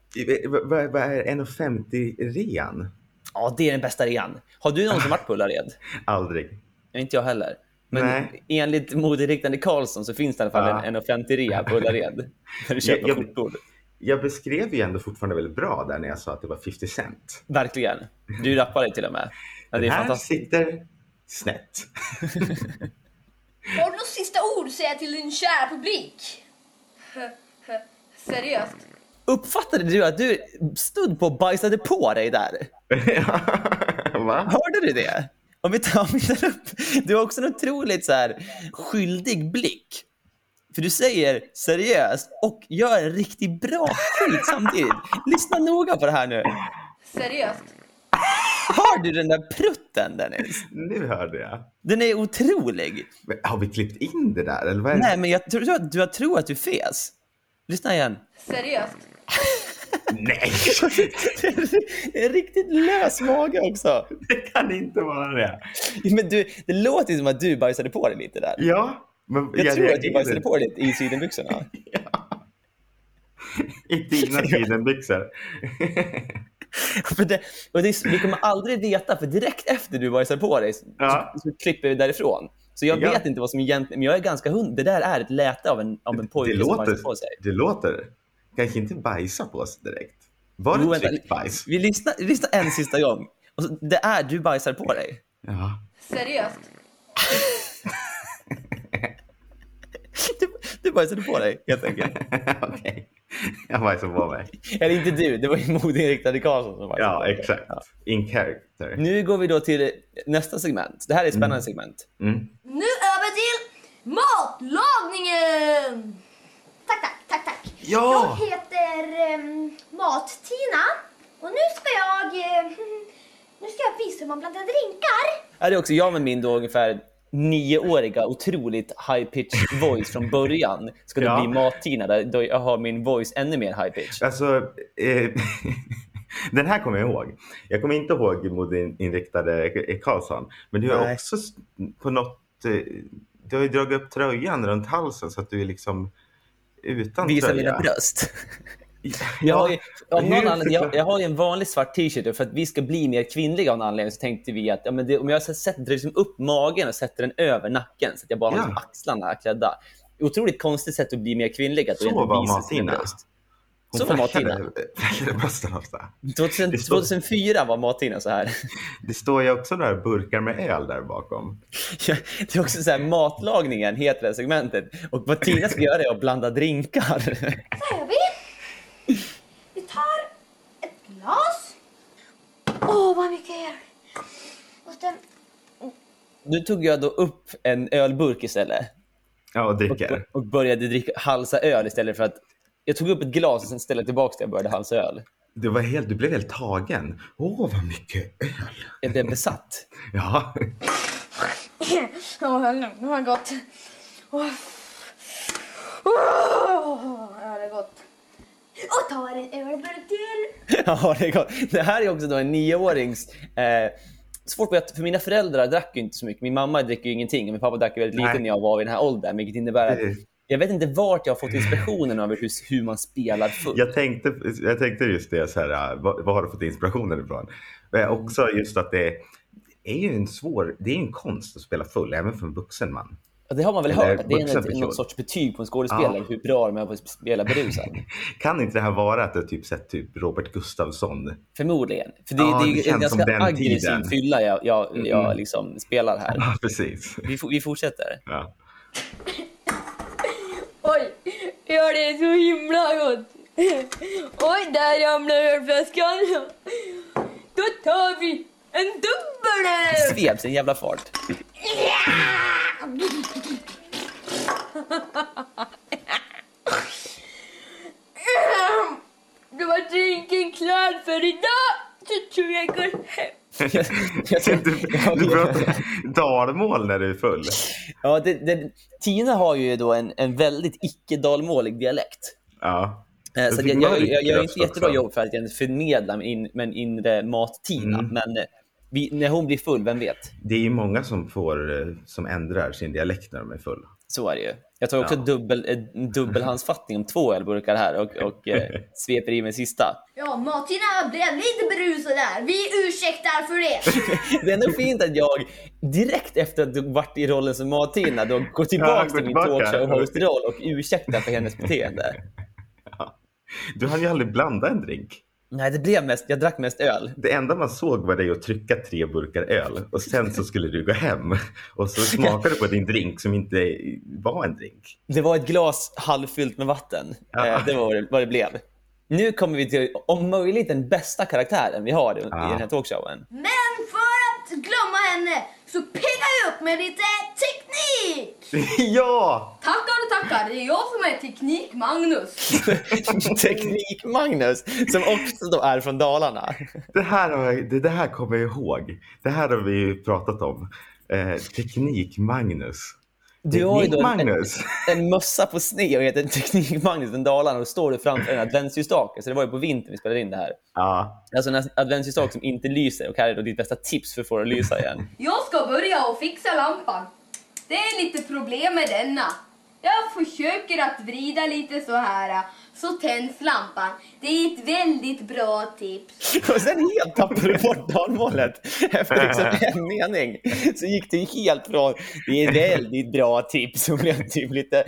Vad vad- är 1,50 rean? Ja, det är den bästa rean. Har du någonsin varit på Ullared? Aldrig. Inte jag heller. Men Nej. enligt moderiktande Karlsson så finns det i alla fall Ja. en, en offentlig rea på Ullared. Där du köper jag- skjortor. Jag beskrev ju ändå fortfarande väldigt bra där när jag sa att det var 50 cent. Verkligen. Du rappar dig till och med. Ja, det är Den här fantastiskt. sitter snett. Har du något sista ord att säga till din kära publik? [LAUGHS] Seriöst? Uppfattade du att du stod på och bajsade på dig där? [LAUGHS] Va? Hörde du det? Om vi tar, om vi tar upp, du har också en otroligt så här, skyldig blick. För du säger seriöst och gör en riktigt bra skit samtidigt. Lyssna noga på det här nu. Seriöst? Hör du den där prutten Dennis? Nu hörde jag. Den är otrolig. Men Har vi klippt in det där? Eller vad är det? Nej, men jag tror att du jag tror att du fes. Lyssna igen. Seriöst? Nej, Det [LAUGHS] är en riktigt lös mage också. det kan inte vara det. Men du, det låter som att du bajsade på dig lite där. Ja, men Jag, tror att du reagerade bajsade på dig lite i sidenbyxorna. [LAUGHS] I dina [LAUGHS] sidenbyxor. [LAUGHS] För det, och det, vi kommer aldrig veta, för direkt efter du bajsar på dig så, Ja. så, så klipper vi därifrån. Så jag Ja. vet inte vad som egentligen... Men jag är ganska hund. Det där är ett läte av en, av en Det pojke som låter, bajsar på sig. det låter... Kanske inte bajsa på sig direkt. Var det tryckt bajs? Vi lyssnar, vi lyssnar en sista gång. Och så, det är du bajsar på dig. Ja. Seriöst? [LAUGHS] Du, du bajsade på dig, helt enkelt. [LAUGHS] Okej. Jag bajsade på mig. Eller inte du, det var ju modeinriktade Karlsson som bajsade Ja, exakt. In character. Nu går vi då till nästa segment. Det här är ett spännande segment. Mm. Nu över till matlagningen! Tack, tack, tack, tack. Ja! Jag heter um, Mat-Tina. Och nu ska jag... eh, [LAUGHS] nu ska jag visa hur man blandar drinkar. Ja, det är också jag med min då ungefär nioåriga otroligt high pitch voice från början ska då Ja. bli Mat-Tina där då jag har min voice ännu mer high pitch. Alltså, eh, [LAUGHS] den här kommer jag ihåg. Jag kommer inte ihåg modeinriktade Karlsson. Men du har Nej. också på något... Eh, du har ju dragit upp tröjan runt halsen så att du är liksom utan Visa tröja. mina bröst. [LAUGHS] Jag har, ju, av någon anledning, jag, jag har ju en vanlig svart t-shirt för att vi ska bli mer kvinnliga av någon anledning så tänkte vi att ja, men det, om jag sätter liksom upp magen och sätter den över nacken så att jag bara har Ja. liksom axlarna klädda. Otroligt konstigt sätt att bli mer kvinnlig. Att Så var Martina. bröst. Hon Så var Martina. brösten ofta. 2000, Det står- 2004 var Martina så här. [LAUGHS] Det står ju också där burkar med öl där bakom. [LAUGHS] Ja, Det är också så här, matlagningen heter det här segmentet. Och vad Tina ska göra är att blanda drinkar. Vi. Tar ett glas. Åh, vad mycket öl. Och sen... Nu tog jag då upp en ölburk istället. Ja, och dricker. och, och började dricka, halsa öl istället för att... Jag tog upp ett glas och sen ställde jag tillbaka det och började halsa öl. Du, var helt, du blev helt tagen. Åh, vad mycket öl. Jag blev besatt. [LAUGHS] Ja, Åh, det var gott. Åh. Åh, ja, det är gott. Och tar en ölburk till. [LAUGHS] ja, det, är gott. det här är också då en nioårings... Eh, svårt att, för mina föräldrar drack ju inte så mycket. Min mamma dricker ju ingenting och min pappa drack väldigt lite när jag var i den här åldern. Vilket innebär att jag vet inte vart jag har fått inspirationen över hur, hur man spelar full. jag tänkte, jag tänkte just det, så här, vad, vad har du fått inspirationen ifrån? Men också just att det är ju en svår, det är en konst att spela full, även för en vuxen man. Det har man väl Eller hört, att det är person. någon sorts betyg på en skådespelare, Ja. hur bra de är på att spela berusad. [LAUGHS] Kan inte det här vara att du typ sett typ Robert Gustafsson? Förmodligen. För det, Ja, det är det ju en känns som ganska den aggressiv tiden. fylla jag, jag, jag Mm. liksom spelar här. Ja, precis. Vi, vi fortsätter. Ja. Oj, ja det är så himla gott. Oj, där ramlar ölflaskan. Då tar vi en dubbel öl. Sveps en jävla fart. Då var drinken klar för idag. Så tror jag går hem. Jag, jag, tror- Du, du pratar dalmål när du är full. ja, det, det, Tina har ju då en, en väldigt icke-dalmålig dialekt. Ja. Eh, Så jag, jag, mörk jag gör inte jättebra också. jobb för att jag förmedla med, in, med en inre mat-Tina. Mm. Men eh, vi, när hon blir full, vem vet? Det är ju många som, får, eh, som ändrar sin dialekt när de är full. Så är det ju. Jag tar också Ja. dubbel, en dubbelhandsfattning om två ölburkar här och, och eh, [LAUGHS] sveper i mig sista. Ja, Martina blev lite berusad där. Vi ursäktar för det. [LAUGHS] Det är ändå fint att jag direkt efter att du varit i rollen som Martina då går Ja, tillbaka går till min tillbaka. talkshow-host-roll och ursäktar för hennes beteende. [LAUGHS] Du hann ju aldrig blanda en drink. Nej, det blev mest, jag drack mest öl. Det enda man såg var dig att trycka tre burkar öl och sen så skulle du gå hem och så smakade du på din drink som inte var en drink. Det var ett glas halvfyllt med vatten. Ja. Eh, det var vad det, vad det blev. Nu kommer vi till, om möjligt, den bästa karaktären vi har i Ja. den här talkshowen. Men för att glömma henne så piggar jag upp med lite teknik. [LAUGHS] ja! Tackar och tackar, det är jag som är Teknik-Magnus. [LAUGHS] Teknik-Magnus, som också då är från Dalarna. Det här, har jag, det, det här kommer jag ihåg. Det här har vi ju pratat om. Eh, Teknik-Magnus. Du har ju då en, en, en mössa på sned och heter Teknik-Magnus från Dalarna och står du framför en adventsljusstake. Så det var ju på vintern vi spelade in det här. Ja, Alltså en adventsljusstake som inte lyser och här är då ditt bästa tips för att få det att lysa igen. [LAUGHS] Jag ska börja och fixa lampan. Det är lite problem med denna. Jag försöker att vrida lite så här så tänds lampan. Det är ett väldigt bra tips. [LAUGHS] Och sen helt tappade du bort dalmålet. [LAUGHS] Efter liksom [LAUGHS] en mening så gick det helt från det är ett väldigt bra tips och blev typ lite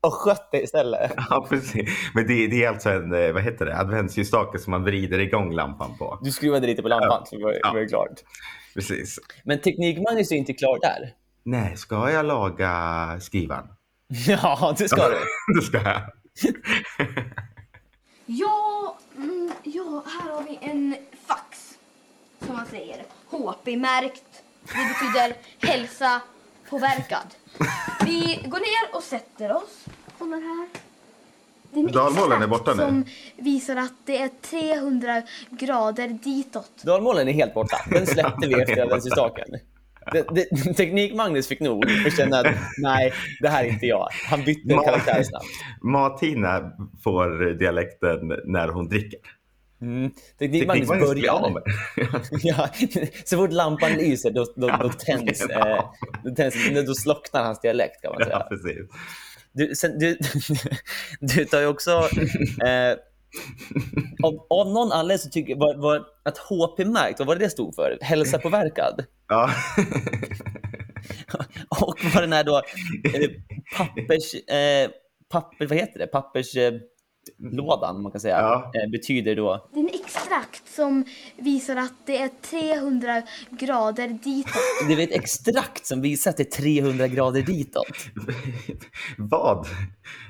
och skötte istället. ja precis. Men det, det är alltså en eh, vad heter det, adventsljusstake som man vrider igång lampan på. Du skruvade lite på lampan så var det Ja. var det klart. Precis. Men Teknik-Magnus är inte klar där. Nej, ska jag laga skrivan? Ja, det ska du. det ska jag. Ja, mm, ja, här har vi en fax. Som man säger. HP-märkt. Det betyder hälsa påverkad. Vi går ner och sätter oss. Kommer här. Det är en Dalmålen är borta nu. som visar att det är 300 grader ditåt. Dalmålen är helt borta. Den släppte vi efter adventsljusstaken. Det- det- [LAUGHS] Teknik-Magnus fick nog och kände att nej, det här är inte jag. Han bytte Ma- karaktär snabbt. Mat-Tina får dialekten när hon dricker. Mm. Teknik-Magnus av börjar. [LAUGHS] Ja, så fort lampan lyser då, då, då, tänds, eh, då, tänds, då slocknar hans dialekt kan man säga. Ja, precis. Du, sen, du, [LAUGHS] du tar ju också... Eh, av, av någon anledning så tycker jag var, var att HP-märkt, vad var det det stod för? Hälsa påverkad. Ja. [LAUGHS] Och vad den här då eh, pappers... Eh, papper, vad heter det? Papperslådan, eh, lådan, man kan säga, Ja. eh, betyder då... Det är en extrakt som visar att det är 300 grader ditåt. [LAUGHS] Det är ett extrakt som visar att det är 300 grader ditåt. [LAUGHS] Vad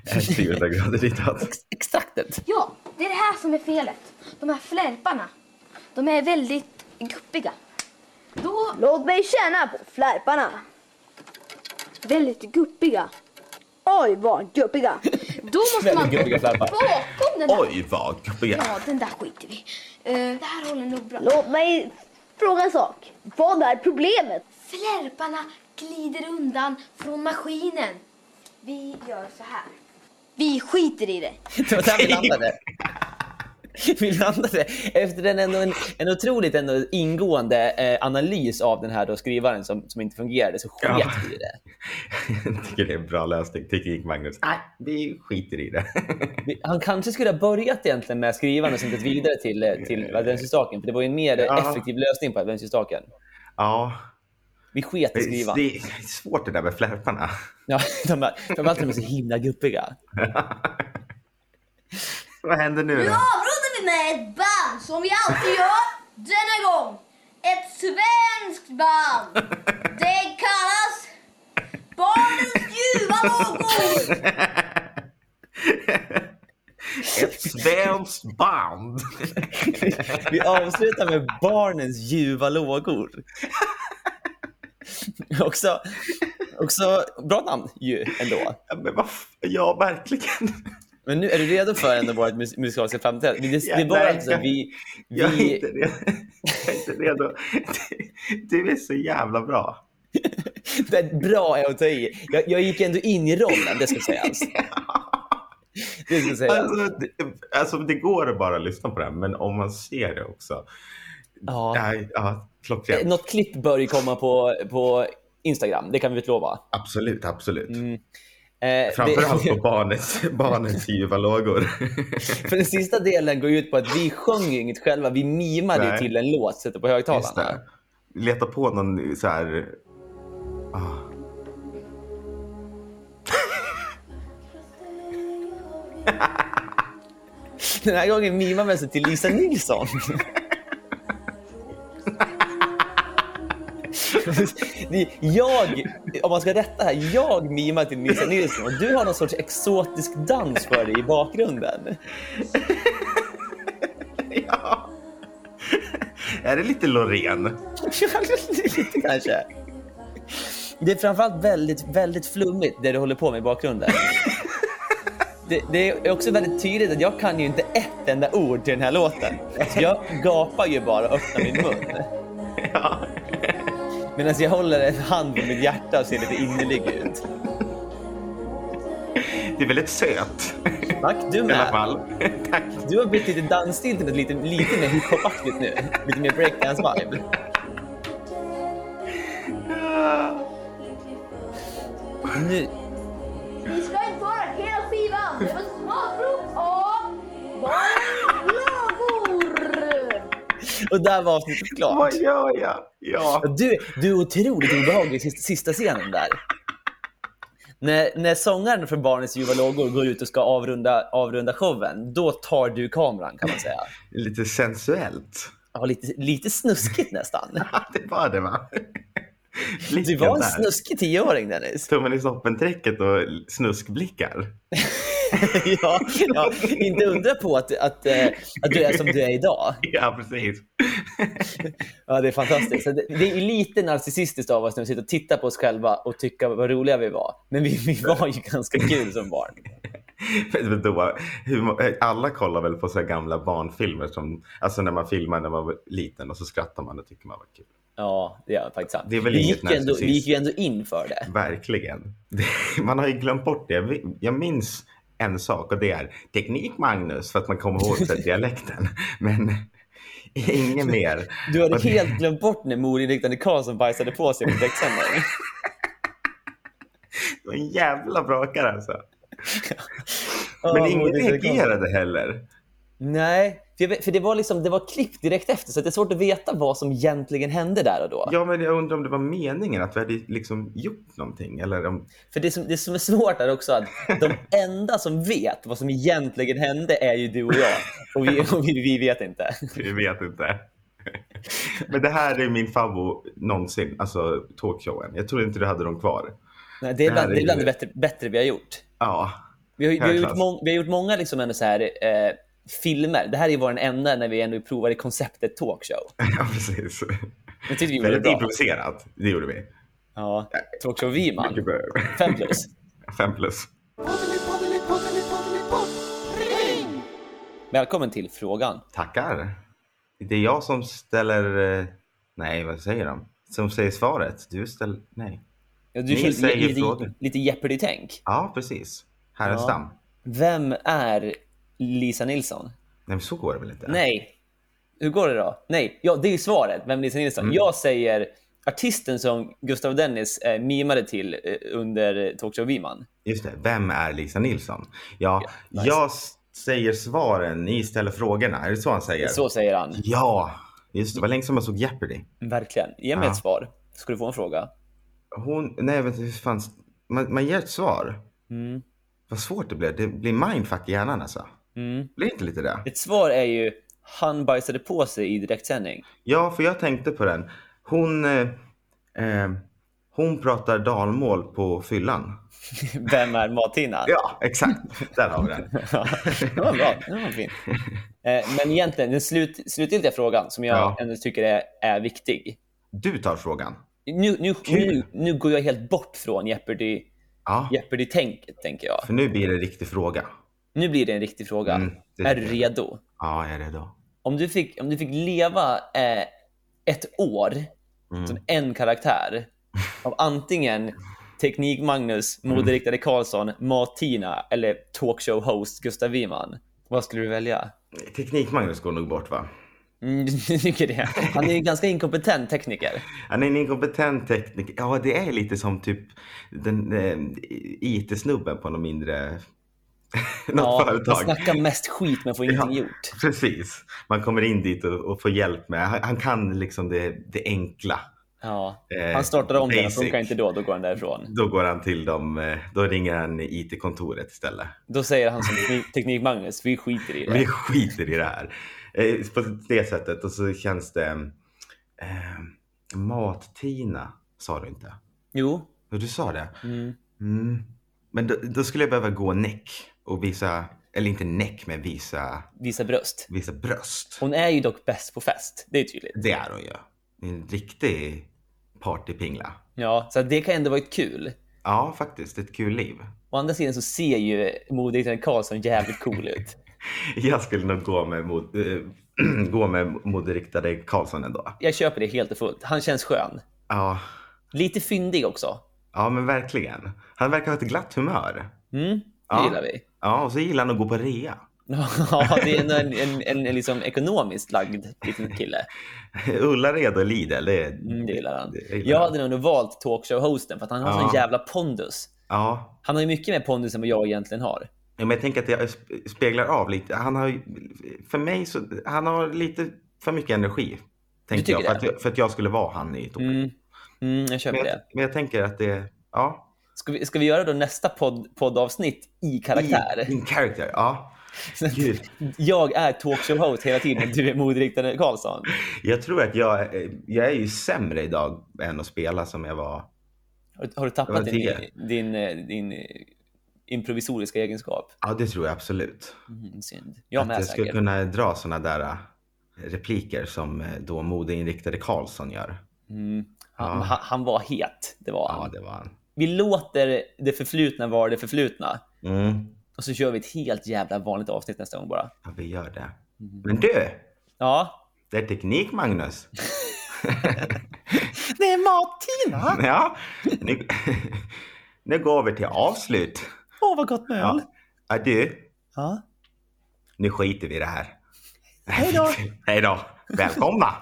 är 300 grader ditåt? Ex extraktet. Ja, det är det här som är felet. De här flärparna, de är väldigt guppiga. Då... Låt mig känna på flärparna. Väldigt guppiga. Oj, vad guppiga. [LAUGHS] Då måste man bakom den här. Oj, vad guppiga. Ja, den där skiter vi uh, Det här håller nog bra. Låt mig fråga en sak. Vad är problemet? Flärparna glider undan från maskinen. Vi gör så här. Vi skiter i det. [LAUGHS] Det var där vi landade. [LAUGHS] Vi landade efter en, ändå en, en otroligt ändå ingående eh, analys av den här då skrivaren som, som inte fungerade, så sket Ja. vi i det. [LAUGHS] Jag tycker det är en bra lösning. Teknik Magnus. Nej, vi skiter i det. Han kanske skulle ha börjat egentligen med skrivaren och sen gått vidare till, eh, till adventsljusstaken, för det var ju en mer Ja. effektiv lösning på adventsljusstaken. Ja, Vi sket i det skrivaren. är svårt det där med flärparna. Ja, [LAUGHS] de är, de är så himla guppiga. Vad händer nu Nu då? Ett band som vi alltid gör denna gång. Ett svenskt band. Det kallas Barnens ljuva lågor. [LAUGHS] Ett svenskt band. [LAUGHS] Vi avslutar med barnens ljuva lågor. [LAUGHS] också, också bra namn ju ändå. Ja, men vad ja, verkligen. Men nu är du redo för ändå vårt mus- musikaliska framträdande? Det, Ja, det var nej, alltså jag- vi... Jag är vi inte redo. Jag är inte redo. Du är så jävla bra. det bra är att ta i. Jag, jag gick ändå in i rollen, det ska sägas. [LAUGHS] Det ska sägas. Alltså det, alltså, det går att bara lyssna på den, men om man ser det också. Ja. Nej, ja, klockrent. Något klipp bör ju komma på, på Instagram, det kan vi utlova. Absolut, absolut. Eh, Framförallt det- på [LAUGHS] barnets, barnets ljuva lågor. [LAUGHS] För den sista delen går ut på att vi sjöng ju inget själva, vi mimade ju till en låt, sätter på högtalarna. Leta på någon så här... Ah. [LAUGHS] Den här gången mimar vi alltså till Lisa Nilsson. [LAUGHS] jag, om man ska rätta här, jag mimar till Lisa Nilsson och du har någon sorts exotisk dans för dig i bakgrunden. [LAUGHS] Ja. Är det lite Loreen? [LAUGHS] Lite kanske. Det är framförallt väldigt, väldigt flummigt det du håller på med i bakgrunden. Det, det är också väldigt tydligt att jag kan ju inte ett enda ord till den här låten. Så jag gapar ju bara och öppnar min mun. Ja. Medan jag håller en hand på mitt hjärta och ser lite innerlig ut. Det är väldigt söt. Tack, du I alla med. fall. [LAUGHS] Tack. Du har bytt lite dansstil till något lite, lite mer hiphop-aktigt nu. Lite mer breakdance-vibe. [LAUGHS] Nu, och där var avsnittet klart. Vad gör jag? Ja. Du, du är otroligt obehaglig i sista, sista scenen där. När, när sångaren från Barnens ljuva lågor går ut och ska avrunda, avrunda showen, då tar du kameran kan man säga. Lite sensuellt. Ja, lite, lite snuskigt nästan. [LAUGHS] Det var det va? Du var en där. snuskig tioåring Dennis. Tummen i snoppen-tricket och snuskblickar. [LAUGHS] [LAUGHS] ja, ja, inte undra på att, att, eh, att du är som du är idag. [LAUGHS] Ja, precis. [LAUGHS] Ja, det är fantastiskt. Det, är lite narcissistiskt av oss när vi sitter och tittar på oss själva och tycker vad roliga vi var. Men vi, vi var ju ganska kul som barn. Då, alla kollar väl på så gamla barnfilmer som, alltså när man filmar när man var liten och så skrattar man och tycker man var kul. Ja, det är faktiskt sant. Det är väl vi, gick ändå, vi gick ju ändå in för det. Verkligen. Det- Man har ju glömt bort det. Jag minns en sak och det är teknik Magnus för att man kommer ihåg så [LAUGHS] dialekten. Men inget mer. Du hade Och det- helt glömt bort när morinriktade Karlsson bajsade på sig på däcksändning. [LAUGHS] Det var en jävla brakare alltså. Ja, Men ingen morinriktade Karlsson. reagerade heller. Nej, för, vet- för det var liksom, det var klippt direkt efter så det är svårt att veta vad som egentligen hände där och då. Ja, men jag undrar om det var meningen att vi hade liksom gjort någonting. Eller om... För det som, det som är svårt är också att de [LAUGHS] enda som vet vad som egentligen hände är ju du och jag. Och vi, och vi, vi vet inte. Vi vet inte. Men det här är min favorit någonsin, alltså talkshowen. Jag tror inte du hade dem kvar. Nej, det är bland det, är bland det bättre, bättre vi har gjort. Ja, Vi har, vi har, gjort, mång, vi har gjort många liksom ändå så här, eh, filmer. Det här är vår enda när vi ändå provade konceptet talkshow. [LAUGHS] ja precis. Det tyckte vi Väldigt bra. improviserat, det gjorde vi. Ja, talkshow Wiman. Fem plus. [LAUGHS] Fem plus. Välkommen till frågan. Tackar. Det är jag som ställer... eh, Nej, vad säger de? Som säger svaret. Du ställer... Nej. Ja, Du Ni säger lite, frågor. lite Jeopardy-tänk. Ja, precis. Härenstam. Ja. Vem är Lisa Nilsson? Nej, men så går det väl inte? Nej. Hur går det då? Nej, ja, det är ju svaret. Vem är Lisa Nilsson? Mm. Jag säger artisten som Gustav Dennis eh, mimade till eh, under Talkshow Wiman. Just det. Vem är Lisa Nilsson? Ja, Ja, nice. jag säger svaren, ni ställer frågorna. Är det så han säger? Så säger han. Ja, just det. var länge sedan man såg Jeopardy. Verkligen. Ge mig Ja. ett svar. Ska du få en fråga. Hon... Nej, du, hur fan... Man, man ger ett svar. Mm. Vad svårt det blev. Det blir mindfuck i hjärnan alltså. Mm. Blir inte lite det? Ett svar är ju han bajsade på sig i direktsändning. Ja, för jag tänkte på den. Hon, eh, eh, hon pratar dalmål på fyllan. [LAUGHS] Vem är Martina? Ja, exakt. Där har vi den. [LAUGHS] Ja, det var bra. Det var fint. Eh, Men egentligen, den slut, slutgiltiga frågan som jag Ja. ändå tycker är, är viktig. Du tar frågan. Nu, nu, nu, nu går jag helt bort från Jeopardy, Ja, Jeopardy-tänket, tänker jag. för nu blir det en riktig fråga. Nu blir det en riktig fråga. Mm, det är du jag. redo? Ja, är det då? Om du fick, om du fick leva eh, ett år Mm. som en karaktär av antingen Teknik-Magnus, Mm. moderiktade Karlsson, Martina eller talkshow-host Gustav Wiman. Vad skulle du välja? Teknik-Magnus går nog bort va? Mm, du tycker det? Han är ju en ganska inkompetent tekniker. Han är en inkompetent tekniker. Ja, det är lite som typ den eh, IT-snubben på någon mindre... [LAUGHS] Ja, företag. snackar mest skit men får [LAUGHS] ingenting Ja. gjort. Precis. Man kommer in dit och, och får hjälp med. Han, han kan liksom det, det enkla. Ja. Eh, Han startar om den, basic. funkar inte då, då går han därifrån. Då går han till dem, eh, då ringer han IT-kontoret istället. Då säger han som teknik- Teknik-Magnus, vi skiter i [LAUGHS] Vi det. skiter i det här. Eh, På det sättet och så känns det... Eh, Mat-Tina sa du inte? Jo. Jo, Du sa det? Mm. Mm. Men då, då skulle jag behöva gå näck och visa, eller inte näck, men visa, Visa bröst. visa bröst. Hon är ju dock bäst på fest, det är tydligt. Det är hon ju. En riktig partypingla. Ja, så det kan ändå vara ett kul. Ja, faktiskt. Ett kul liv. Å andra sidan så ser ju moderiktaren Karlsson jävligt cool ut. [LAUGHS] Jag skulle nog gå med, mod, eh, [CLEARS THROAT] gå med moderiktade Karlsson ändå. Jag köper det helt och fullt. Han känns skön. Ja, Lite fyndig också. ja, men verkligen. Han verkar ha ett glatt humör. Mm, det Ja. gillar vi. Ja, och så gillar han att gå på rea. [LAUGHS] Ja, det är en, en, en, en liksom ekonomiskt lagd liten kille. [LAUGHS] Ullared och Lidl, det, Mm, det gillar han. det gillar Jag hade nog valt talkshow-hosten för att han har Ja. sån jävla pondus. Ja, Han har ju mycket mer pondus än vad jag egentligen har. Ja, men jag tänker att det sp- speglar av lite. Han har för mig så, han har lite för mycket energi. Tänker jag, för, det? att, för att jag skulle vara han i toppen. Mm, mm, jag köper Men, det. jag, men jag tänker att det, ja. Ska vi, ska vi göra då nästa podd, poddavsnitt i karaktär? I, in character, ja. [LAUGHS] Gud. Jag är talkshow-host hela tiden, du är moderiktare Karlsson. Jag tror att jag, jag är ju sämre idag än att spela som jag var. Har, har du tappat din, din, din improvisoriska egenskap? Ja, det tror jag absolut. Mm, synd. Jag att med jag skulle kunna dra sådana där äh, repliker som äh, då modeinriktade Karlsson gör. Mm. Han, Ja. han, han var het, det var Ja, han. det var han. Vi låter det förflutna vara det förflutna. Mm. Och så kör vi ett helt jävla vanligt avsnitt nästa gång bara. Ja, vi gör det. Men du, Ja. det är teknik Magnus. [LAUGHS] Det är Martina! [LAUGHS] Ja, nu, [LAUGHS] nu går vi till avslut. Åh, vad gott med Ja. Ja, du, ja. nu skiter vi i det här. Hej då! Hej då! Välkomna!